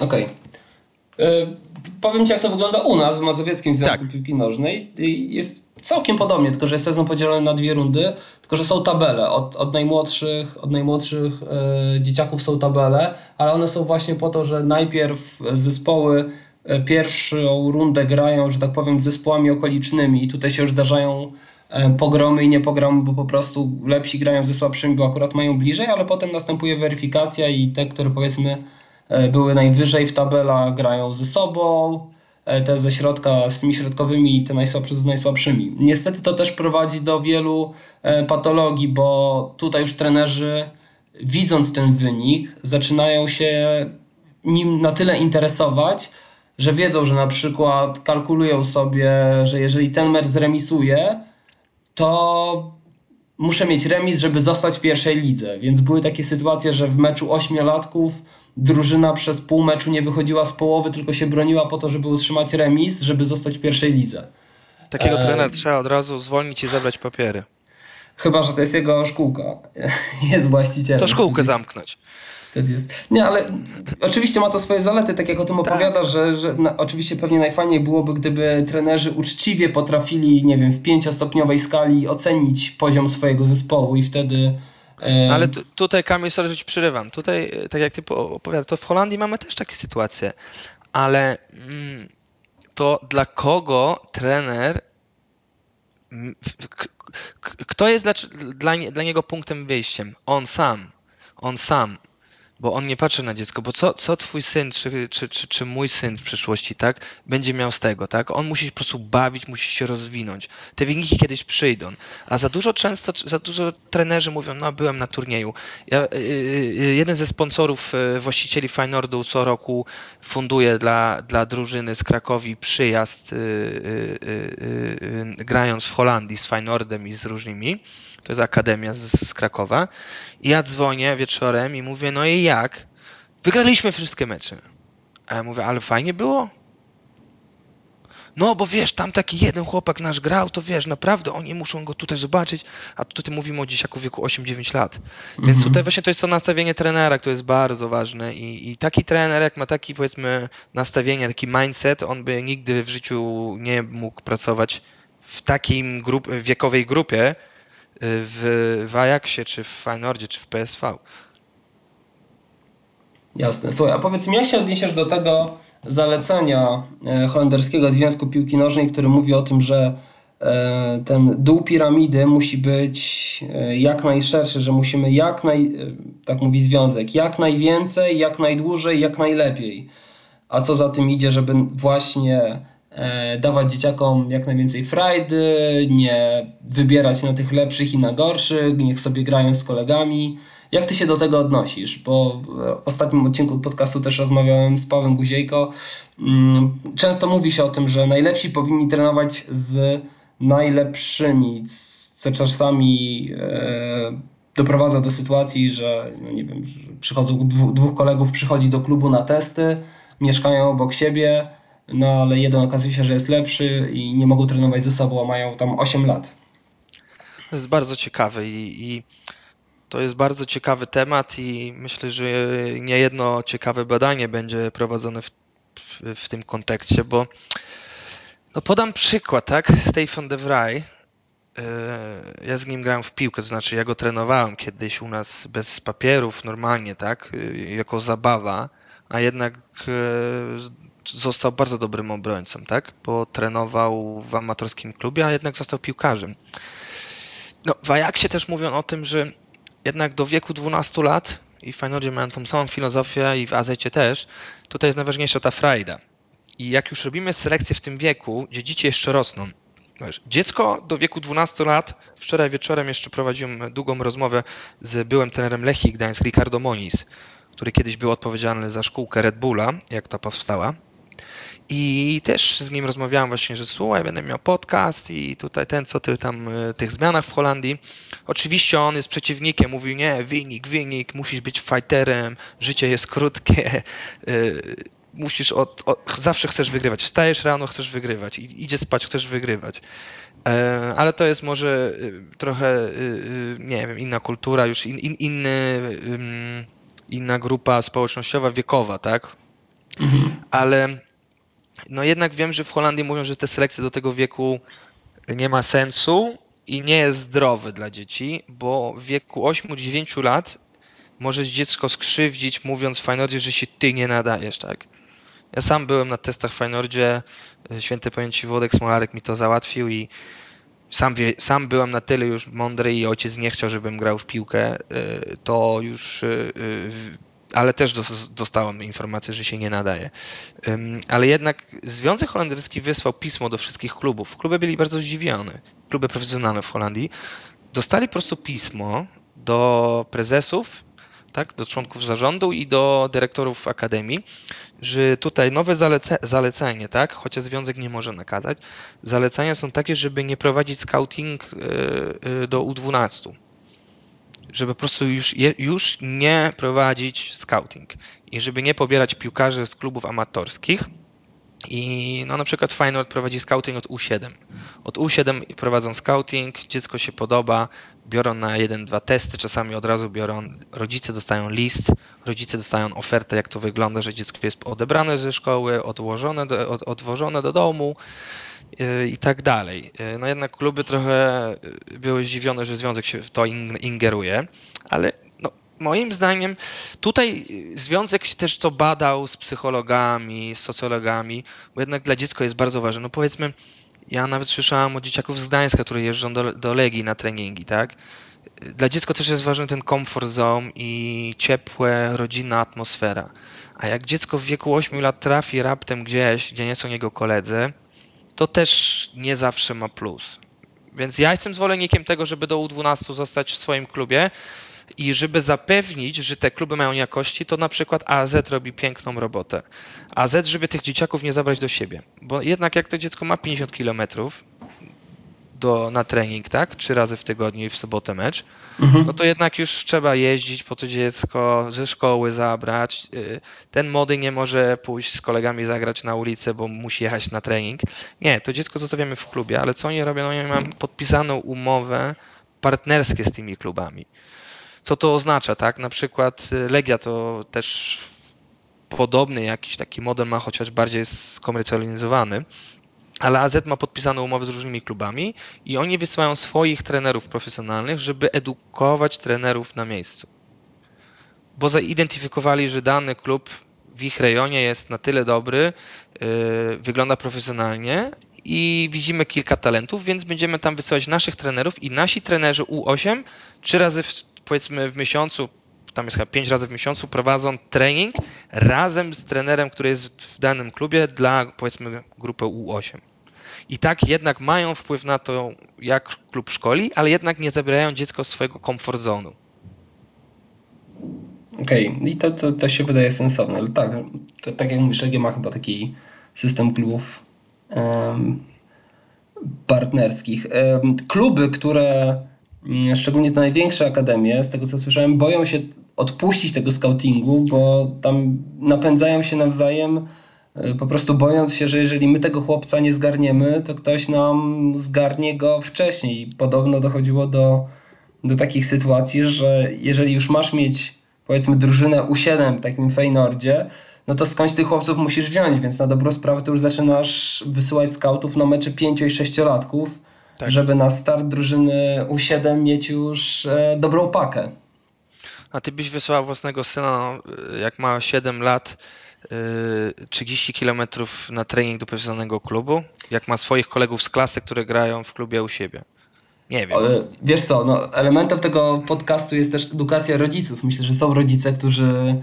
Okej. Okay. powiem Ci, jak to wygląda u nas w Mazowieckim Związku tak. Piłki Nożnej. Jest całkiem podobnie, tylko że jest sezon podzielony na dwie rundy, tylko że są tabele. Od, od najmłodszych, od najmłodszych e, dzieciaków są tabele, ale one są właśnie po to, że najpierw zespoły e, pierwszą rundę grają, że tak powiem, z zespołami okolicznymi i tutaj się już zdarzają e, pogromy i nie pogromy, bo po prostu lepsi grają ze słabszymi, bo akurat mają bliżej, ale potem następuje weryfikacja i te, które powiedzmy były najwyżej w tabelach grają ze sobą, te ze środka z tymi środkowymi i te najsłabsze z najsłabszymi. Niestety to też prowadzi do wielu e, patologii, bo tutaj już trenerzy widząc ten wynik zaczynają się nim na tyle interesować, że wiedzą, że na przykład kalkulują sobie, że jeżeli ten mecz zremisuje, to muszę mieć remis, żeby zostać w pierwszej lidze. Więc były takie sytuacje, że w meczu ośmiolatków drużyna przez pół meczu nie wychodziła z połowy, tylko się broniła po to, żeby utrzymać remis, żeby zostać w pierwszej lidze. Takiego e... trenera trzeba od razu zwolnić i zebrać papiery. Chyba, że to jest jego szkółka. jest właścicielem. To szkółkę zamknąć. Wtedy jest. Nie, ale oczywiście ma to swoje zalety, tak jak o tym tak. opowiada, że, że na, oczywiście pewnie najfajniej byłoby, gdyby trenerzy uczciwie potrafili, nie wiem, w pięciostopniowej skali ocenić poziom swojego zespołu i wtedy ale tu, tutaj Kamil, sorry, że ci przerywam. Tutaj, e, tak jak ty opowiadasz, to w Holandii mamy też takie sytuacje, ale mm, to dla kogo trener kto jest dla, dla, dla niego punktem wyjściem? On sam. On sam bo on nie patrzy na dziecko, bo co, co twój syn, czy, czy, czy, czy mój syn w przyszłości, tak, będzie miał z tego, tak? On musi się po prostu bawić, musi się rozwinąć. Te wyniki kiedyś przyjdą. A za dużo często, za dużo trenerzy mówią, no byłem na turnieju. Ja, y, y, y jeden ze sponsorów, właścicieli Feynordu co roku funduje dla, dla drużyny z Krakowi przyjazd grając w Holandii z Feynordem i z różnymi to jest akademia z, z Krakowa. I ja dzwonię wieczorem i mówię, no i jak? Wygraliśmy wszystkie mecze. A ja mówię, ale fajnie było? No, bo wiesz, tam taki jeden chłopak nasz grał, to wiesz, naprawdę oni muszą go tutaj zobaczyć, a tutaj mówimy o dzieciaku wieku 8-9 lat. Więc mhm. tutaj właśnie to jest to nastawienie trenera, które jest bardzo ważne i, i taki trener, jak ma taki powiedzmy nastawienie, taki mindset, on by nigdy w życiu nie mógł pracować w takiej grup, wiekowej grupie, w, w Ajaxie, czy w Feyenoordzie, czy w PSV. Jasne. Słuchaj, a powiedz mi, jak się odniesiesz do tego, zalecenia e, holenderskiego Związku Piłki Nożnej, który mówi o tym, że e, ten dół piramidy musi być e, jak najszerszy, że musimy jak naj, tak mówi związek, jak najwięcej, jak najdłużej, jak najlepiej. A co za tym idzie, żeby właśnie dawać dzieciakom jak najwięcej frajdy, nie wybierać na tych lepszych i na gorszych, niech sobie grają z kolegami. Jak ty się do tego odnosisz? Bo w ostatnim odcinku podcastu też rozmawiałem z Pawłem Guziejko. Mm, często mówi się o tym, że najlepsi powinni trenować z najlepszymi, co czasami e, doprowadza do sytuacji, że no nie wiem, przychodzą dwóch kolegów przychodzi do klubu na testy, mieszkają obok siebie, no ale jeden okazuje się, że jest lepszy i nie mogą trenować ze sobą, a mają tam 8 lat. To jest bardzo ciekawe i, i to jest bardzo ciekawy temat i myślę, że niejedno ciekawe badanie będzie prowadzone w, w, tym kontekście, bo no podam przykład, tak? Stefan de Vrij, e, ja z nim grałem w piłkę, to znaczy ja go trenowałem kiedyś u nas bez papierów, normalnie, tak? E, jako zabawa, a jednak e, został bardzo dobrym obrońcą, tak? Bo trenował w amatorskim klubie, a jednak został piłkarzem. No, w Ajaxie też mówią o tym, że jednak do wieku 12 lat i w Feyenoordzie miałem tą samą filozofię i w Azecie też, tutaj jest najważniejsza ta frajda. I jak już robimy selekcję w tym wieku, gdzie dzieci jeszcze rosną, Wiesz, dziecko do wieku 12 lat, wczoraj wieczorem jeszcze prowadziłem długą rozmowę z byłym trenerem Lechii Gdańsk, Ricardo Moniz, który kiedyś był odpowiedzialny za szkółkę Red Bulla, jak ta powstała. I też z nim rozmawiałem właśnie, że słuchaj, będę miał podcast i tutaj ten, co ty tam, y, tych zmianach w Holandii. Oczywiście on jest przeciwnikiem, mówił nie, wynik, wynik, musisz być fighterem, życie jest krótkie, y, musisz od, od, zawsze chcesz wygrywać. Wstajesz rano, chcesz wygrywać, idzie spać, chcesz wygrywać. E, ale to jest może y, trochę, nie wiem, inna kultura, już in, in, inny, inna grupa społecznościowa, wiekowa, tak? Mhm. Ale no jednak wiem, że w Holandii mówią, że te selekcje do tego wieku nie ma sensu i nie jest zdrowy dla dzieci, bo w wieku 8-9 lat możesz dziecko skrzywdzić, mówiąc w Feynordzie, że się ty nie nadajesz, tak? Ja sam byłem na testach w Feynordzie, święty pamięci Włodek Smolarek mi to załatwił i sam, wie, sam byłem na tyle już mądry i ojciec nie chciał, żebym grał w piłkę, y, to już y, y, ale też dostałem informację, że się nie nadaje. Ale jednak Związek Holenderski wysłał pismo do wszystkich klubów. Kluby byli bardzo zdziwione, kluby profesjonalne w Holandii. Dostali po prostu pismo do prezesów, tak, do członków zarządu i do dyrektorów akademii, że tutaj nowe zalece zalecenie, tak, chociaż związek nie może nakazać, zalecenia są takie, żeby nie prowadzić scouting e, e, do U12 żeby po prostu już, już nie prowadzić scouting i żeby nie pobierać piłkarzy z klubów amatorskich. I no na przykład Feyenoord prowadzi scouting od U7. Od U7 prowadzą scouting, dziecko się podoba, biorą na jeden, dwa testy, czasami od razu biorą, rodzice dostają list, rodzice dostają ofertę, jak to wygląda, że dziecko jest odebrane ze szkoły, odłożone do, od, odwożone do domu, i tak dalej. No jednak kluby trochę były zdziwione, że związek się w to ingeruje, ale no, moim zdaniem tutaj związek też to badał z psychologami, z socjologami, bo jednak dla dziecka jest bardzo ważne. No powiedzmy, ja nawet słyszałem od dzieciaków z Gdańska, które jeżdżą do, do Legii na treningi, tak? Dla dziecka też jest ważny ten comfort zone i ciepłe, rodzinna atmosfera. A jak dziecko w wieku 8 lat trafi raptem gdzieś, gdzie nie są jego koledzy, to też nie zawsze ma plus. Więc ja jestem zwolennikiem tego, żeby do U12 zostać w swoim klubie i żeby zapewnić, że te kluby mają jakości, to na przykład AZ robi piękną robotę. AZ, żeby tych dzieciaków nie zabrać do siebie. Bo jednak jak to dziecko ma 50 kilometrów, do, na trening, tak? Trzy razy w tygodniu i w sobotę mecz, mhm. no to jednak już trzeba jeździć po to dziecko, ze szkoły zabrać. Y, ten młody nie może pójść z kolegami zagrać na ulicę, bo musi jechać na trening. Nie, to dziecko zostawiamy w klubie, ale co oni robią? No, oni mają podpisaną umowę partnerskie z tymi klubami. Co to oznacza, tak? Na przykład y, Legia to też podobny jakiś taki model ma, chociaż bardziej skomercjalizowany ale AZ ma podpisane umowy z różnymi klubami i oni wysyłają swoich trenerów profesjonalnych, żeby edukować trenerów na miejscu. Bo zaidentyfikowali, że dany klub w ich rejonie jest na tyle dobry, yy, wygląda profesjonalnie i widzimy kilka talentów, więc będziemy tam wysyłać naszych trenerów i nasi trenerzy U8 trzy razy w, powiedzmy w miesiącu, tam jest chyba pięć razy w miesiącu, prowadzą trening razem z trenerem, który jest w danym klubie dla powiedzmy grupy U8. I tak jednak mają wpływ na to, jak klub szkoli, ale jednak nie zabierają dziecko z swojego comfort zone'u. Okej, okay. i to, to, to się wydaje sensowne, ale tak, to, tak jak mówisz, Legia ma chyba taki system klubów um, partnerskich. Um, kluby, które, mm, szczególnie te największe akademie, z tego co słyszałem, boją się odpuścić tego scoutingu, bo tam napędzają się nawzajem, e, po prostu bojąc się, że jeżeli my tego chłopca nie zgarniemy, to ktoś nam zgarnie go wcześniej. Podobno dochodziło do, do takich sytuacji, że jeżeli już masz mieć powiedzmy drużynę U7 w takim Feynordzie, no to skądś tych chłopców musisz wziąć, więc na dobrą sprawę to już zaczynasz wysyłać scoutów na mecze 5 i 6 latków, tak. żeby na start drużyny U7 mieć już e, dobrą pakę. A ty byś wysłał własnego syna, no, jak ma 7 lat, 30 e, km na trening do profesjonalnego klubu, jak ma swoich kolegów z klasy, które grają w klubie u siebie. Nie wiem. Wiesz co, no, elementem tego podcastu jest też edukacja rodziców. Myślę, że są rodzice, którzy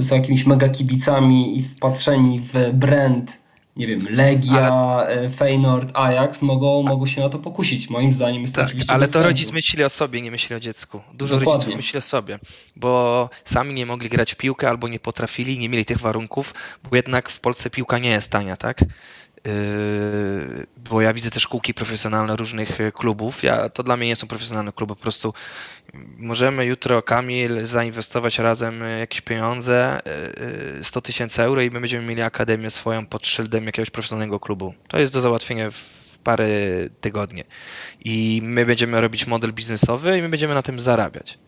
są jakimiś mega kibicami i wpatrzeni w brand, nie wiem, Legia, ale... E, Feyenoord, Ajax, mogą, mogą się na to pokusić. Moim zdaniem jest to tak, oczywiście Ale to sensu. rodzic myśli o sobie, nie myśli o dziecku. Dużo Dokładnie. rodziców myśli o sobie, bo sami nie mogli grać w piłkę albo nie potrafili, nie mieli tych warunków, bo jednak w Polsce piłka nie jest tania, tak? Yy, bo ja widzę też kółki profesjonalne różnych y, klubów. Ja, to dla mnie nie są profesjonalne kluby, po prostu możemy jutro, Kamil, zainwestować razem y, jakieś pieniądze, 100 y, tysięcy euro i my będziemy mieli akademię swoją pod szyldem jakiegoś profesjonalnego klubu. To jest do załatwienia w parę tygodni. I my będziemy robić model biznesowy i my będziemy na tym zarabiać.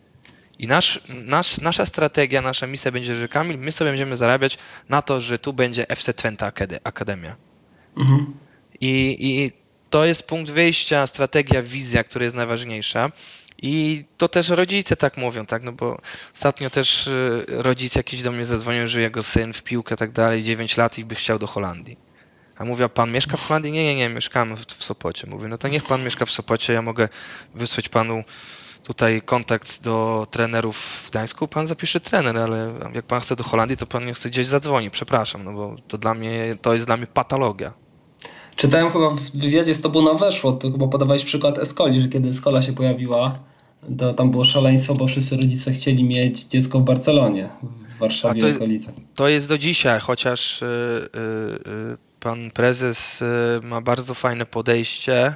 I nasz, nasz, nasza strategia, nasza misja będzie, że Kamil, my sobie będziemy zarabiać na to, że tu będzie FC Twente Akademia. Mhm. I, I to jest punkt wyjścia, strategia, wizja, która jest najważniejsza. I to też rodzice tak mówią, tak? No bo ostatnio też y, rodzic jakiś do mnie zadzwonił, że jego syn w piłkę tak dalej, 9 lat i by chciał do Holandii. A mówię, a pan mieszka w Holandii? Nie, nie, nie, mieszkamy w, Sopocie. Mówię, no to niech pan mieszka w Sopocie, ja mogę wysłać panu tutaj kontakt do trenerów w Gdańsku, pan zapisze trener, ale jak pan chce do Holandii, to pan nie chce gdzieś zadzwoni, przepraszam, no bo to dla mnie, to jest dla mnie patologia. Czytałem chyba w wywiadzie z tobą na weszło, to chyba podawałeś przykład Escoli, że kiedy Escola się pojawiła, to tam było szaleństwo, bo wszyscy rodzice chcieli mieć dziecko w Barcelonie, w Warszawie i okolicach. To jest do dzisiaj, chociaż yy, yy, pan prezes ma bardzo fajne podejście,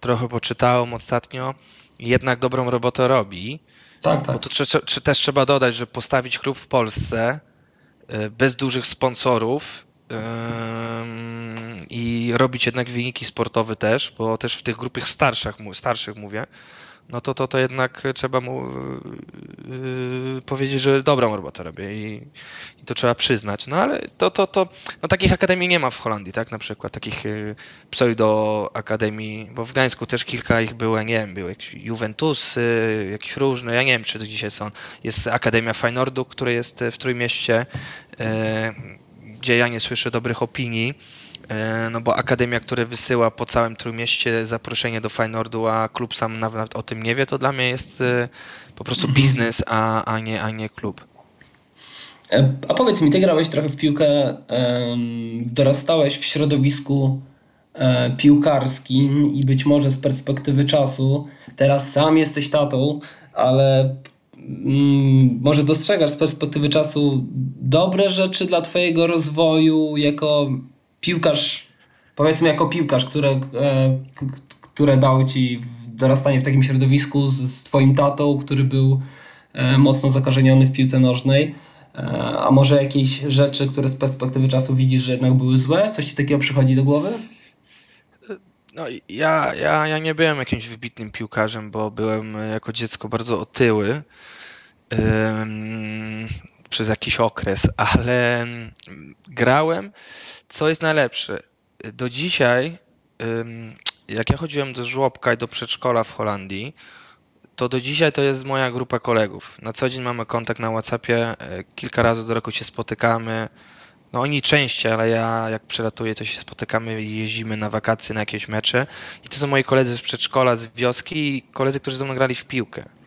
trochę poczytałem ostatnio, jednak dobrą robotę robi. Tak, tak. Bo to też trzeba dodać, że postawić klub w Polsce bez dużych sponsorów i robić jednak wyniki sportowe też, bo też w tych grupach starszych, starszych mówię, no to, to, to jednak trzeba mu yy, powiedzieć, że dobrą robotę robię i, i, to trzeba przyznać. No ale to, to, to no takich akademii nie ma w Holandii, tak na przykład, takich yy, pseudo-akademii, bo w Gdańsku też kilka ich było, ja nie wiem, były jakieś Juventusy, jakieś różne, ja nie wiem, czy to dzisiaj są. Jest Akademia Feynordu, która jest w Trójmieście, yy, gdzie ja nie słyszę dobrych opinii, no bo akademia, która wysyła po całym Trójmieście zaproszenie do Feynordu, a klub sam nawet o tym nie wie, to dla mnie jest e, po prostu mhm. biznes, a, a, nie, a nie klub. E, a powiedz mi, ty grałeś trochę w piłkę, dorastałeś w środowisku piłkarskim i być może z perspektywy czasu, teraz sam jesteś tatą, ale Mm, może dostrzegasz z perspektywy czasu dobre rzeczy dla Twojego rozwoju jako piłkarz, powiedzmy jako piłkarz, które, e, które dało Ci dorastanie w takim środowisku z, z Twoim tatą, który był e, mocno zakażeniony w piłce nożnej. E, a może jakieś rzeczy, które z perspektywy czasu widzisz, że jednak były złe? Coś Ci takiego przychodzi do głowy? No, ja, ja, ja nie byłem jakimś wybitnym piłkarzem, bo byłem jako dziecko bardzo otyły przez jakiś okres, ale grałem, co jest najlepsze. Do dzisiaj, jak ja chodziłem do żłobka i do przedszkola w Holandii, to do dzisiaj to jest moja grupa kolegów. Na co dzień mamy kontakt na WhatsAppie, e, kilka razy do roku się spotykamy. No oni częściej, ale ja jak przelatuję, to się spotykamy i jeździmy na wakacje, na jakieś mecze. I to są moi koledzy z przedszkola, z wioski i koledzy, którzy ze mną grali w piłkę.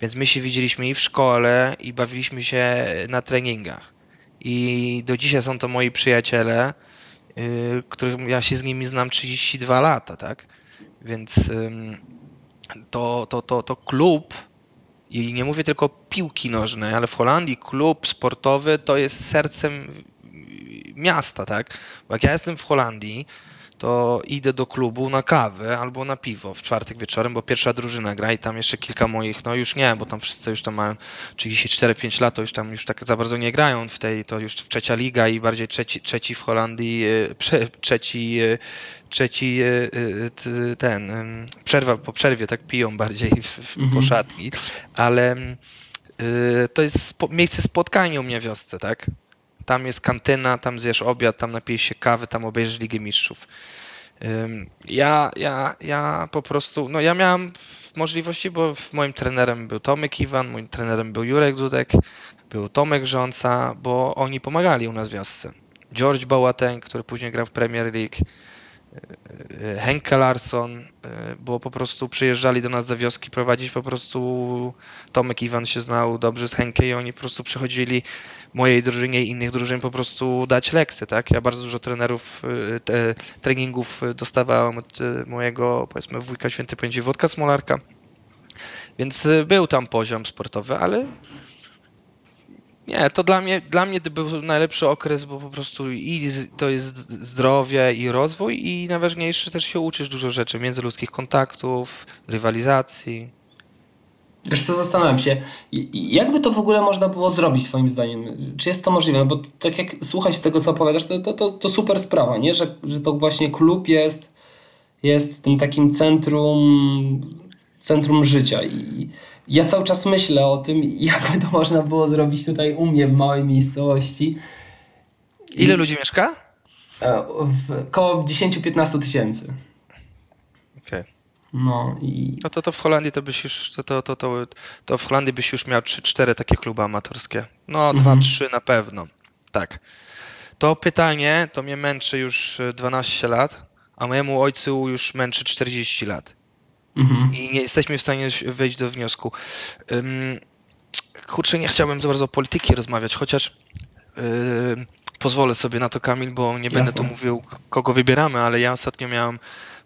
Więc my się widzieliśmy i w szkole, i bawiliśmy się na treningach. I do dzisiaj są to moi przyjaciele, yy, których ja się z nimi znam 32 lata, tak? Więc ym, to, to, to, to klub, i nie mówię tylko piłki nożnej, ale w Holandii klub sportowy to jest sercem miasta, tak? Bo jak ja jestem w Holandii, to idę do klubu na kawę albo na piwo w czwartek wieczorem, bo pierwsza drużyna gra i tam jeszcze kilka moich, no już nie, bo tam wszyscy już tam mają 34-5 lat, to już tam już tak za bardzo nie grają w tej, to już trzecia liga i bardziej trzeci, trzeci w Holandii, e, prze, trzeci, e, trzeci e, ten, przerwa po przerwie, tak piją bardziej w, w, Mhm. szatni, ale to jest miejsce spotkania u mnie w wiosce, tak? Tam jest kantyna, tam zjesz obiad, tam napijesz się kawy, tam obejrzysz Ligę Mistrzów. Ja, ja, ja po prostu, no ja miałem możliwości, bo moim trenerem był Tomek Iwan, moim trenerem był Jurek Dudek, był Tomek Rząca, bo oni pomagali u nas w wiosce. George Boateng, który później grał w Premier League, Henke Larsson, y, bo po prostu przyjeżdżali do nas do wioski prowadzić po prostu Tomek Iwan się znał dobrze z Henke i oni po prostu przychodzili mojej drużynie i innych drużyn po prostu dać lekcje, tak? Ja bardzo dużo trenerów, y, te, treningów dostawałem od y, mojego, powiedzmy, wujka święty pamięci Wodka Smolarka, więc był tam poziom sportowy, ale nie, to dla mnie, dla mnie to był najlepszy okres, bo po prostu i to jest zdrowie i rozwój i najważniejsze też się uczysz dużo rzeczy, międzyludzkich kontaktów, rywalizacji. Wiesz co, zastanawiam się, jakby to w ogóle można było zrobić swoim zdaniem? Czy jest to możliwe? Bo tak jak słuchać tego, co opowiadasz, to, to, to, to super sprawa, nie? Że, że to właśnie klub jest, jest tym takim centrum, centrum życia. I ja cały czas myślę o tym, jakby to można było zrobić tutaj u mnie w małej miejscowości. Ile ludzi mieszka? E, W koło 10-15 tysięcy. Okej. No i No to, to w Holandii to byś już, to, to, to, to, to w Holandii byś już miał 3-4 takie kluby amatorskie. No, Mhm. 2-3 na pewno. Tak. To pytanie to mnie męczy już e, 12 lat, a mojemu ojcu już męczy 40 lat. Mhm. I nie jesteśmy w stanie wejść do wniosku. Kurczę, nie chciałbym za bardzo o polityki rozmawiać, chociaż pozwolę sobie na to, Kamil, bo nie będę tu Jasne. mówił, kogo wybieramy, ale ja ostatnio miałem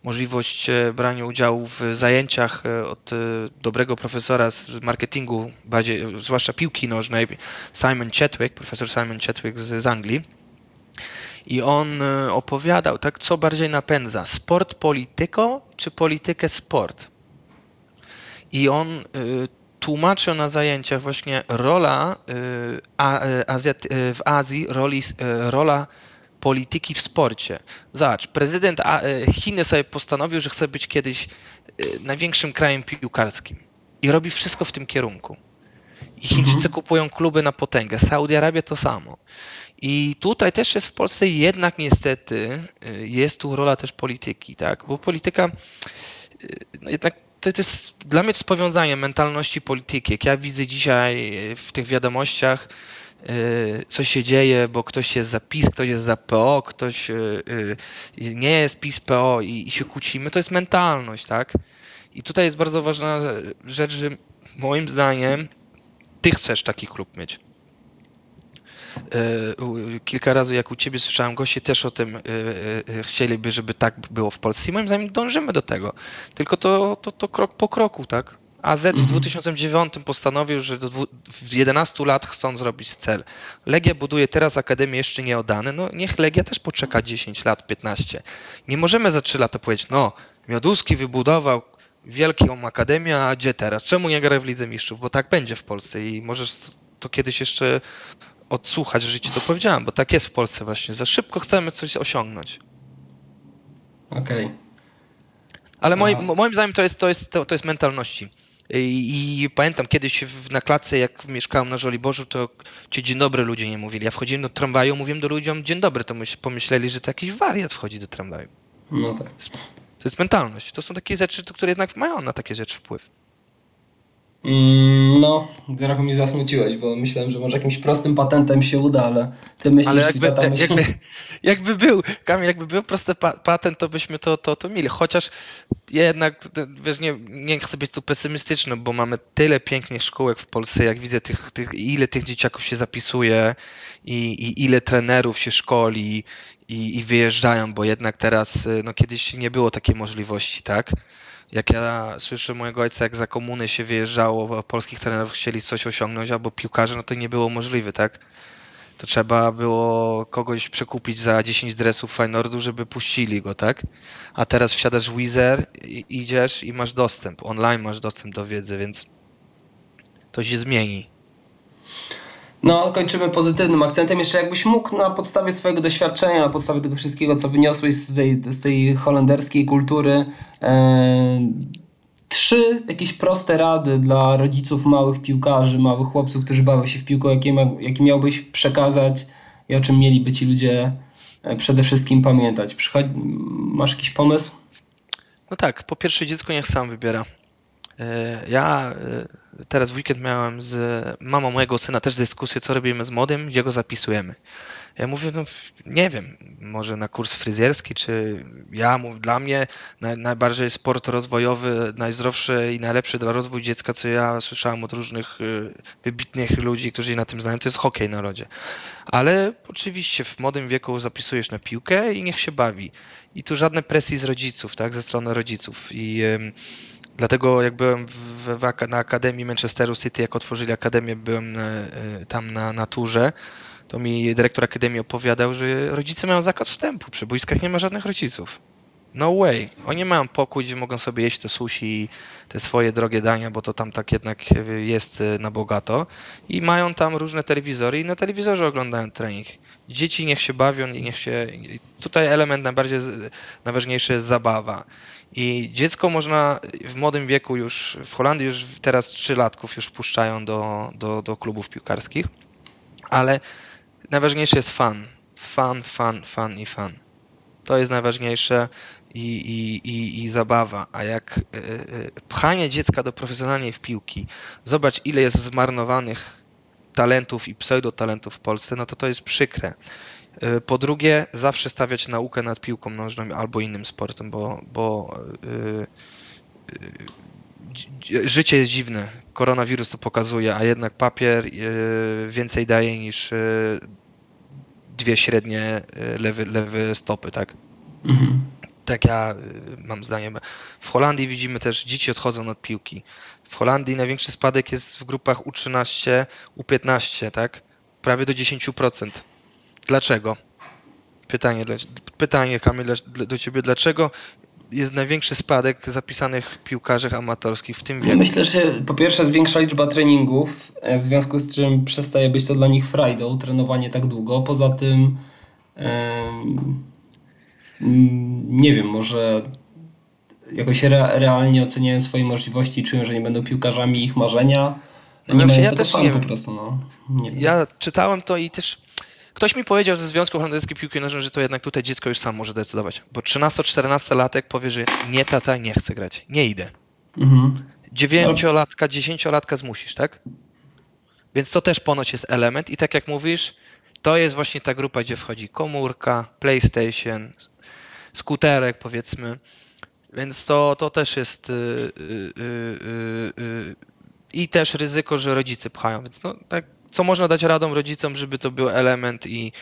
możliwość e, brania udziału w zajęciach e, od e, dobrego profesora z marketingu, bardziej, zwłaszcza piłki nożnej, Simon Chetwick, profesor Simon Chetwick z, z Anglii. I on e, opowiadał, tak, co bardziej napędza, sport polityką czy politykę sport? I on y, tłumaczył na zajęciach właśnie rola y, w Azji, roli, rola polityki w sporcie. Zobacz, prezydent Chiny sobie postanowił, że chce być kiedyś największym krajem piłkarskim i robi wszystko w tym kierunku. I Chińczycy Mhm. kupują kluby na potęgę, Saudi Arabia to samo. I tutaj też jest w Polsce jednak niestety y, jest tu rola też polityki, tak? Bo polityka y, no jednak to, to jest dla mnie to jest powiązanie mentalności polityki. Jak ja widzę dzisiaj y, w tych wiadomościach, co się dzieje, bo ktoś jest za PiS, ktoś jest za PO, ktoś nie jest PiS, PO i, i się kłócimy, to jest mentalność, tak? I tutaj jest bardzo ważna rzecz, że moim zdaniem ty chcesz taki klub mieć. E, Kilka razy, jak u ciebie słyszałem, goście też o tym e, e, chcieliby, żeby tak było w Polsce. I moim zdaniem dążymy do tego. Tylko to, to, to krok po kroku, tak? AZ w Mhm. 2009 postanowił, że do dwu- w 11 lat chcą zrobić cel. Legia buduje teraz akademię jeszcze nie oddane. No niech Legia też poczeka 10 lat, 15. Nie możemy za 3 lata powiedzieć, no Mioduski wybudował wielką akademię, a gdzie teraz? Czemu nie gra w Lidze Mistrzów? Bo tak będzie w Polsce i możesz to kiedyś jeszcze odsłuchać, że ci to powiedziałem, bo tak jest w Polsce właśnie. Za szybko chcemy coś osiągnąć. Okej. Ale moim, moim zdaniem to jest, to jest, to, to jest mentalności. I, I pamiętam kiedyś w, na klatce, jak mieszkałem na Żoliborzu, to ci dzień dobry ludzie nie mówili. Ja wchodziłem do tramwaju, mówiłem do ludziom dzień dobry, to myśl, pomyśleli, że to jakiś wariat wchodzi do tramwaju. No tak. To jest mentalność. To są takie rzeczy, które jednak mają na takie rzeczy wpływ. Mm, no, trochę mnie zasmuciłeś, bo myślałem, że może jakimś prostym patentem się uda, ale ty myślisz, Ale jakby, tata myśli... jakby, jakby był, Kamil, jakby był prosty pa- patent, to byśmy to, to, to mieli. Chociaż jednak, wiesz, nie, nie chcę być tu pesymistyczny, bo mamy tyle pięknych szkółek w Polsce, jak widzę tych, tych, ile tych dzieciaków się zapisuje i, i ile trenerów się szkoli i, i wyjeżdżają, bo jednak teraz, no kiedyś nie było takiej możliwości, tak? Jak ja słyszę mojego ojca, jak za komuny się wyjeżdżało, polskich trenerów chcieli coś osiągnąć, albo piłkarze, no to nie było możliwe, tak? To trzeba było kogoś przekupić za 10 dresów Feynordu, żeby puścili go, tak? A teraz wsiadasz w Wizer, idziesz i masz dostęp. Online masz dostęp do wiedzy, więc to się zmieni. No, kończymy pozytywnym akcentem. Jeszcze jakbyś mógł na podstawie swojego doświadczenia, na podstawie tego wszystkiego, co wyniosłeś z tej, z tej holenderskiej kultury, e, trzy jakieś proste rady dla rodziców małych piłkarzy, małych chłopców, którzy bawią się w piłkę, jakie, jakie miałbyś przekazać i o czym mieliby ci ludzie e, przede wszystkim pamiętać? Przychodzi, masz jakiś pomysł? No tak, po pierwsze dziecko niech sam wybiera. E, Ja e, teraz w weekend miałem z mamą mojego syna też dyskusję, co robimy z młodym, gdzie go zapisujemy. Ja mówię, no nie wiem, może na kurs fryzjerski, czy ja mówię, dla mnie naj, najbardziej sport rozwojowy, najzdrowszy i najlepszy dla rozwoju dziecka, co ja słyszałem od różnych y, wybitnych ludzi, którzy na tym znają, to jest hokej na lodzie. Ale oczywiście w młodym wieku zapisujesz na piłkę i niech się bawi. I tu żadnej presji z rodziców, tak, ze strony rodziców. I ym, dlatego jak byłem w, w, na Akademii Manchesteru City, jak otworzyli Akademię, byłem y, tam na, na turze, to mi dyrektor Akademii opowiadał, że rodzice mają zakaz wstępu, przy boiskach nie ma żadnych rodziców. No way. Oni mają pokój, gdzie mogą sobie jeść te sushi te swoje drogie dania, bo to tam tak jednak jest y, na bogato. I mają tam różne telewizory i na telewizorze oglądają trening. Dzieci niech się bawią i niech się... Tutaj element najbardziej, najważniejszy jest zabawa. I dziecko można w młodym wieku już, w Holandii już teraz trzylatków już wpuszczają do, do, do klubów piłkarskich, ale najważniejszy jest fan. Fan, fan, fan i fan. To jest najważniejsze i, i, i, i zabawa. A jak y, y, pchanie dziecka do profesjonalnej w piłki, zobacz ile jest zmarnowanych talentów i pseudotalentów w Polsce, no to to jest przykre. Y, Po drugie, zawsze stawiać naukę nad piłką nożną albo innym sportem, bo, bo y, y, dzi- dzi- życie jest dziwne. Koronawirus to pokazuje, a jednak papier y, więcej daje niż dwie średnie lewy, lewy stopy, tak? Mhm. Tak ja mam zdanie. W Holandii widzimy też, dzieci odchodzą od piłki. W Holandii największy spadek jest w grupach U13, U15, tak? Prawie do 10%. Dlaczego? Pytanie, pytanie Kamil, do ciebie. Dlaczego jest największy spadek zapisanych piłkarzy amatorskich w tym Ja wieku? myślę, że po pierwsze zwiększa liczba treningów, e, w związku z czym przestaje być to dla nich frajdą, trenowanie tak długo. Poza tym, nie wiem, może jakoś re, realnie oceniają swoje możliwości czują, że nie będą piłkarzami ich marzenia. No mają ja też nie po wiem. prostu. No. Nie wiem. Ja czytałem to i też ktoś mi powiedział ze Związku Holenderskiej Piłki Nożnej, że to jednak tutaj dziecko już sam może decydować. Bo 13-14 latek powie, że nie tata, nie chcę grać, nie idę. Mhm. Dziewięciolatka, dziesięciolatka zmusisz, tak? Więc to też ponoć jest element i tak jak mówisz, to jest właśnie ta grupa, gdzie wchodzi komórka, PlayStation, skuterek powiedzmy, więc to, to też jest y, y, y, y, y, i też ryzyko, że rodzice pchają, więc no tak, co można dać radom rodzicom, żeby to był element i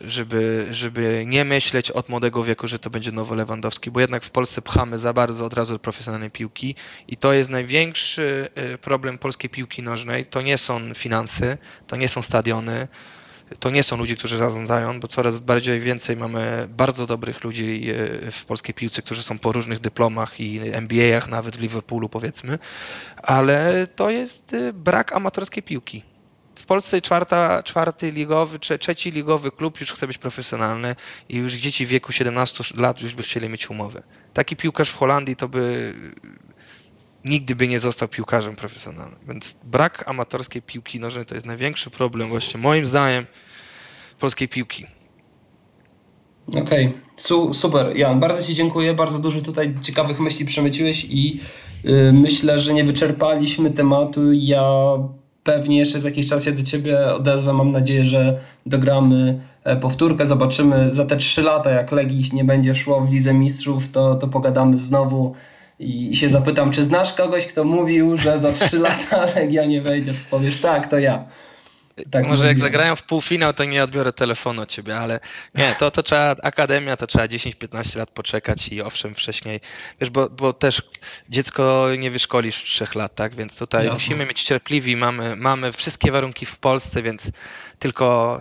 żeby, żeby nie myśleć od młodego wieku, że to będzie nowy Lewandowski, bo jednak w Polsce pchamy za bardzo od razu do profesjonalnej piłki i to jest największy y, problem polskiej piłki nożnej. To nie są finanse, to nie są stadiony, to nie są ludzie, którzy zarządzają, bo coraz bardziej więcej mamy bardzo dobrych ludzi y, w polskiej piłce, którzy są po różnych dyplomach i NBA-ach, nawet w Liverpoolu powiedzmy, ale to jest y, brak amatorskiej piłki. W Polsce czwarta, czwarty ligowy, trze, trzeci ligowy klub już chce być profesjonalny i już dzieci w wieku 17 lat już by chcieli mieć umowę. Taki piłkarz w Holandii to by nigdy by nie został piłkarzem profesjonalnym. Więc brak amatorskiej piłki nożnej to jest największy problem właśnie moim zdaniem polskiej piłki. Okej, Su super. Jan, bardzo Ci dziękuję. Bardzo dużo tutaj ciekawych myśli przemyciłeś i Y, Myślę, że nie wyczerpaliśmy tematu. Ja pewnie jeszcze za jakiś czas się do ciebie odezwę. Mam nadzieję, że dogramy e, powtórkę. Zobaczymy za te trzy lata, jak Legii nie będzie szło w Lidze Mistrzów, to, to pogadamy znowu i się zapytam, czy znasz kogoś, kto mówił, że za trzy lata Legia nie wejdzie. To powiesz, tak, to ja. Tak Może jak mówiłem. zagrają w półfinał, to nie odbiorę telefonu od ciebie, ale nie, to, to trzeba, akademia to trzeba 10-15 lat poczekać i owszem wcześniej, wiesz, bo, bo też dziecko nie wyszkolisz w trzech lat, tak, więc tutaj Jasne. musimy mieć cierpliwi, mamy, mamy wszystkie warunki w Polsce, więc tylko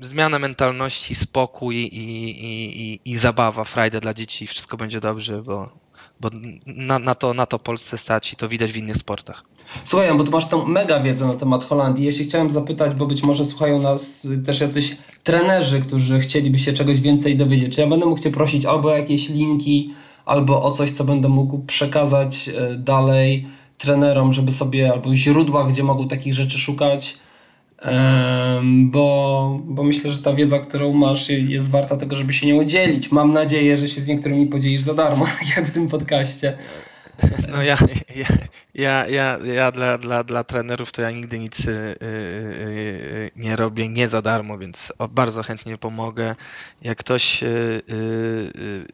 zmiana mentalności, spokój i, i, i, i zabawa, frajda dla dzieci, wszystko będzie dobrze, bo, bo na, na, to, na to Polsce stać i to widać w innych sportach. Słuchaj, bo tu masz tą mega wiedzę na temat Holandii. Jeśli chciałem zapytać, bo być może słuchają nas y, też jacyś trenerzy, którzy chcieliby się czegoś więcej dowiedzieć. Czy ja będę mógł Cię prosić albo o jakieś linki, albo o coś, co będę mógł przekazać y, dalej trenerom, żeby sobie, albo źródła, gdzie mogą takich rzeczy szukać. Bo, bo myślę, że ta wiedza, którą masz, je- jest warta tego, żeby się nią dzielić. Mam nadzieję, że się z niektórymi podzielisz za darmo, tak jak w tym podcaście. No ja, ja, ja, ja, ja dla, dla, dla trenerów to ja nigdy nic y, y, y, nie robię nie za darmo, więc bardzo chętnie pomogę. Jak ktoś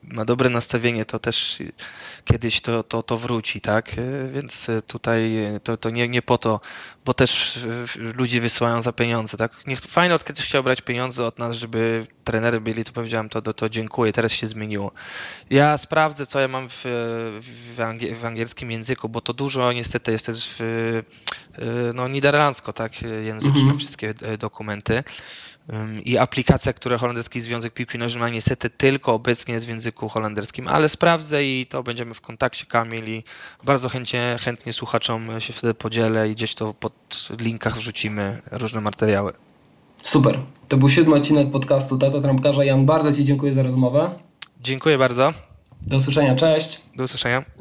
ma dobre nastawienie, to też kiedyś to, to, to wróci, tak? Y, Więc y, tutaj y, to, to nie, nie po to, bo też ludzie wysyłają za pieniądze, tak? Niech fajnie od kiedyś chciał brać pieniądze od nas, żeby trenery byli, to powiedziałem, to, to, to dziękuję, teraz się zmieniło. Ja sprawdzę, co ja mam w, w, w angielskim języku, bo to dużo niestety jest też w, no, niderlandzko, tak, języczne Mhm. wszystkie dokumenty. I aplikacja, które Holenderski Związek Piłki Nożnej ma niestety tylko obecnie jest w języku holenderskim, ale sprawdzę i to będziemy w kontakcie, Kamil, i bardzo chętnie, chętnie słuchaczom się wtedy podzielę i gdzieś to pod linkach wrzucimy różne materiały. Super. To był siódmy odcinek podcastu Tata Trampkarza. Jan, bardzo Ci dziękuję za rozmowę. Dziękuję bardzo. Do usłyszenia. Cześć. Do usłyszenia.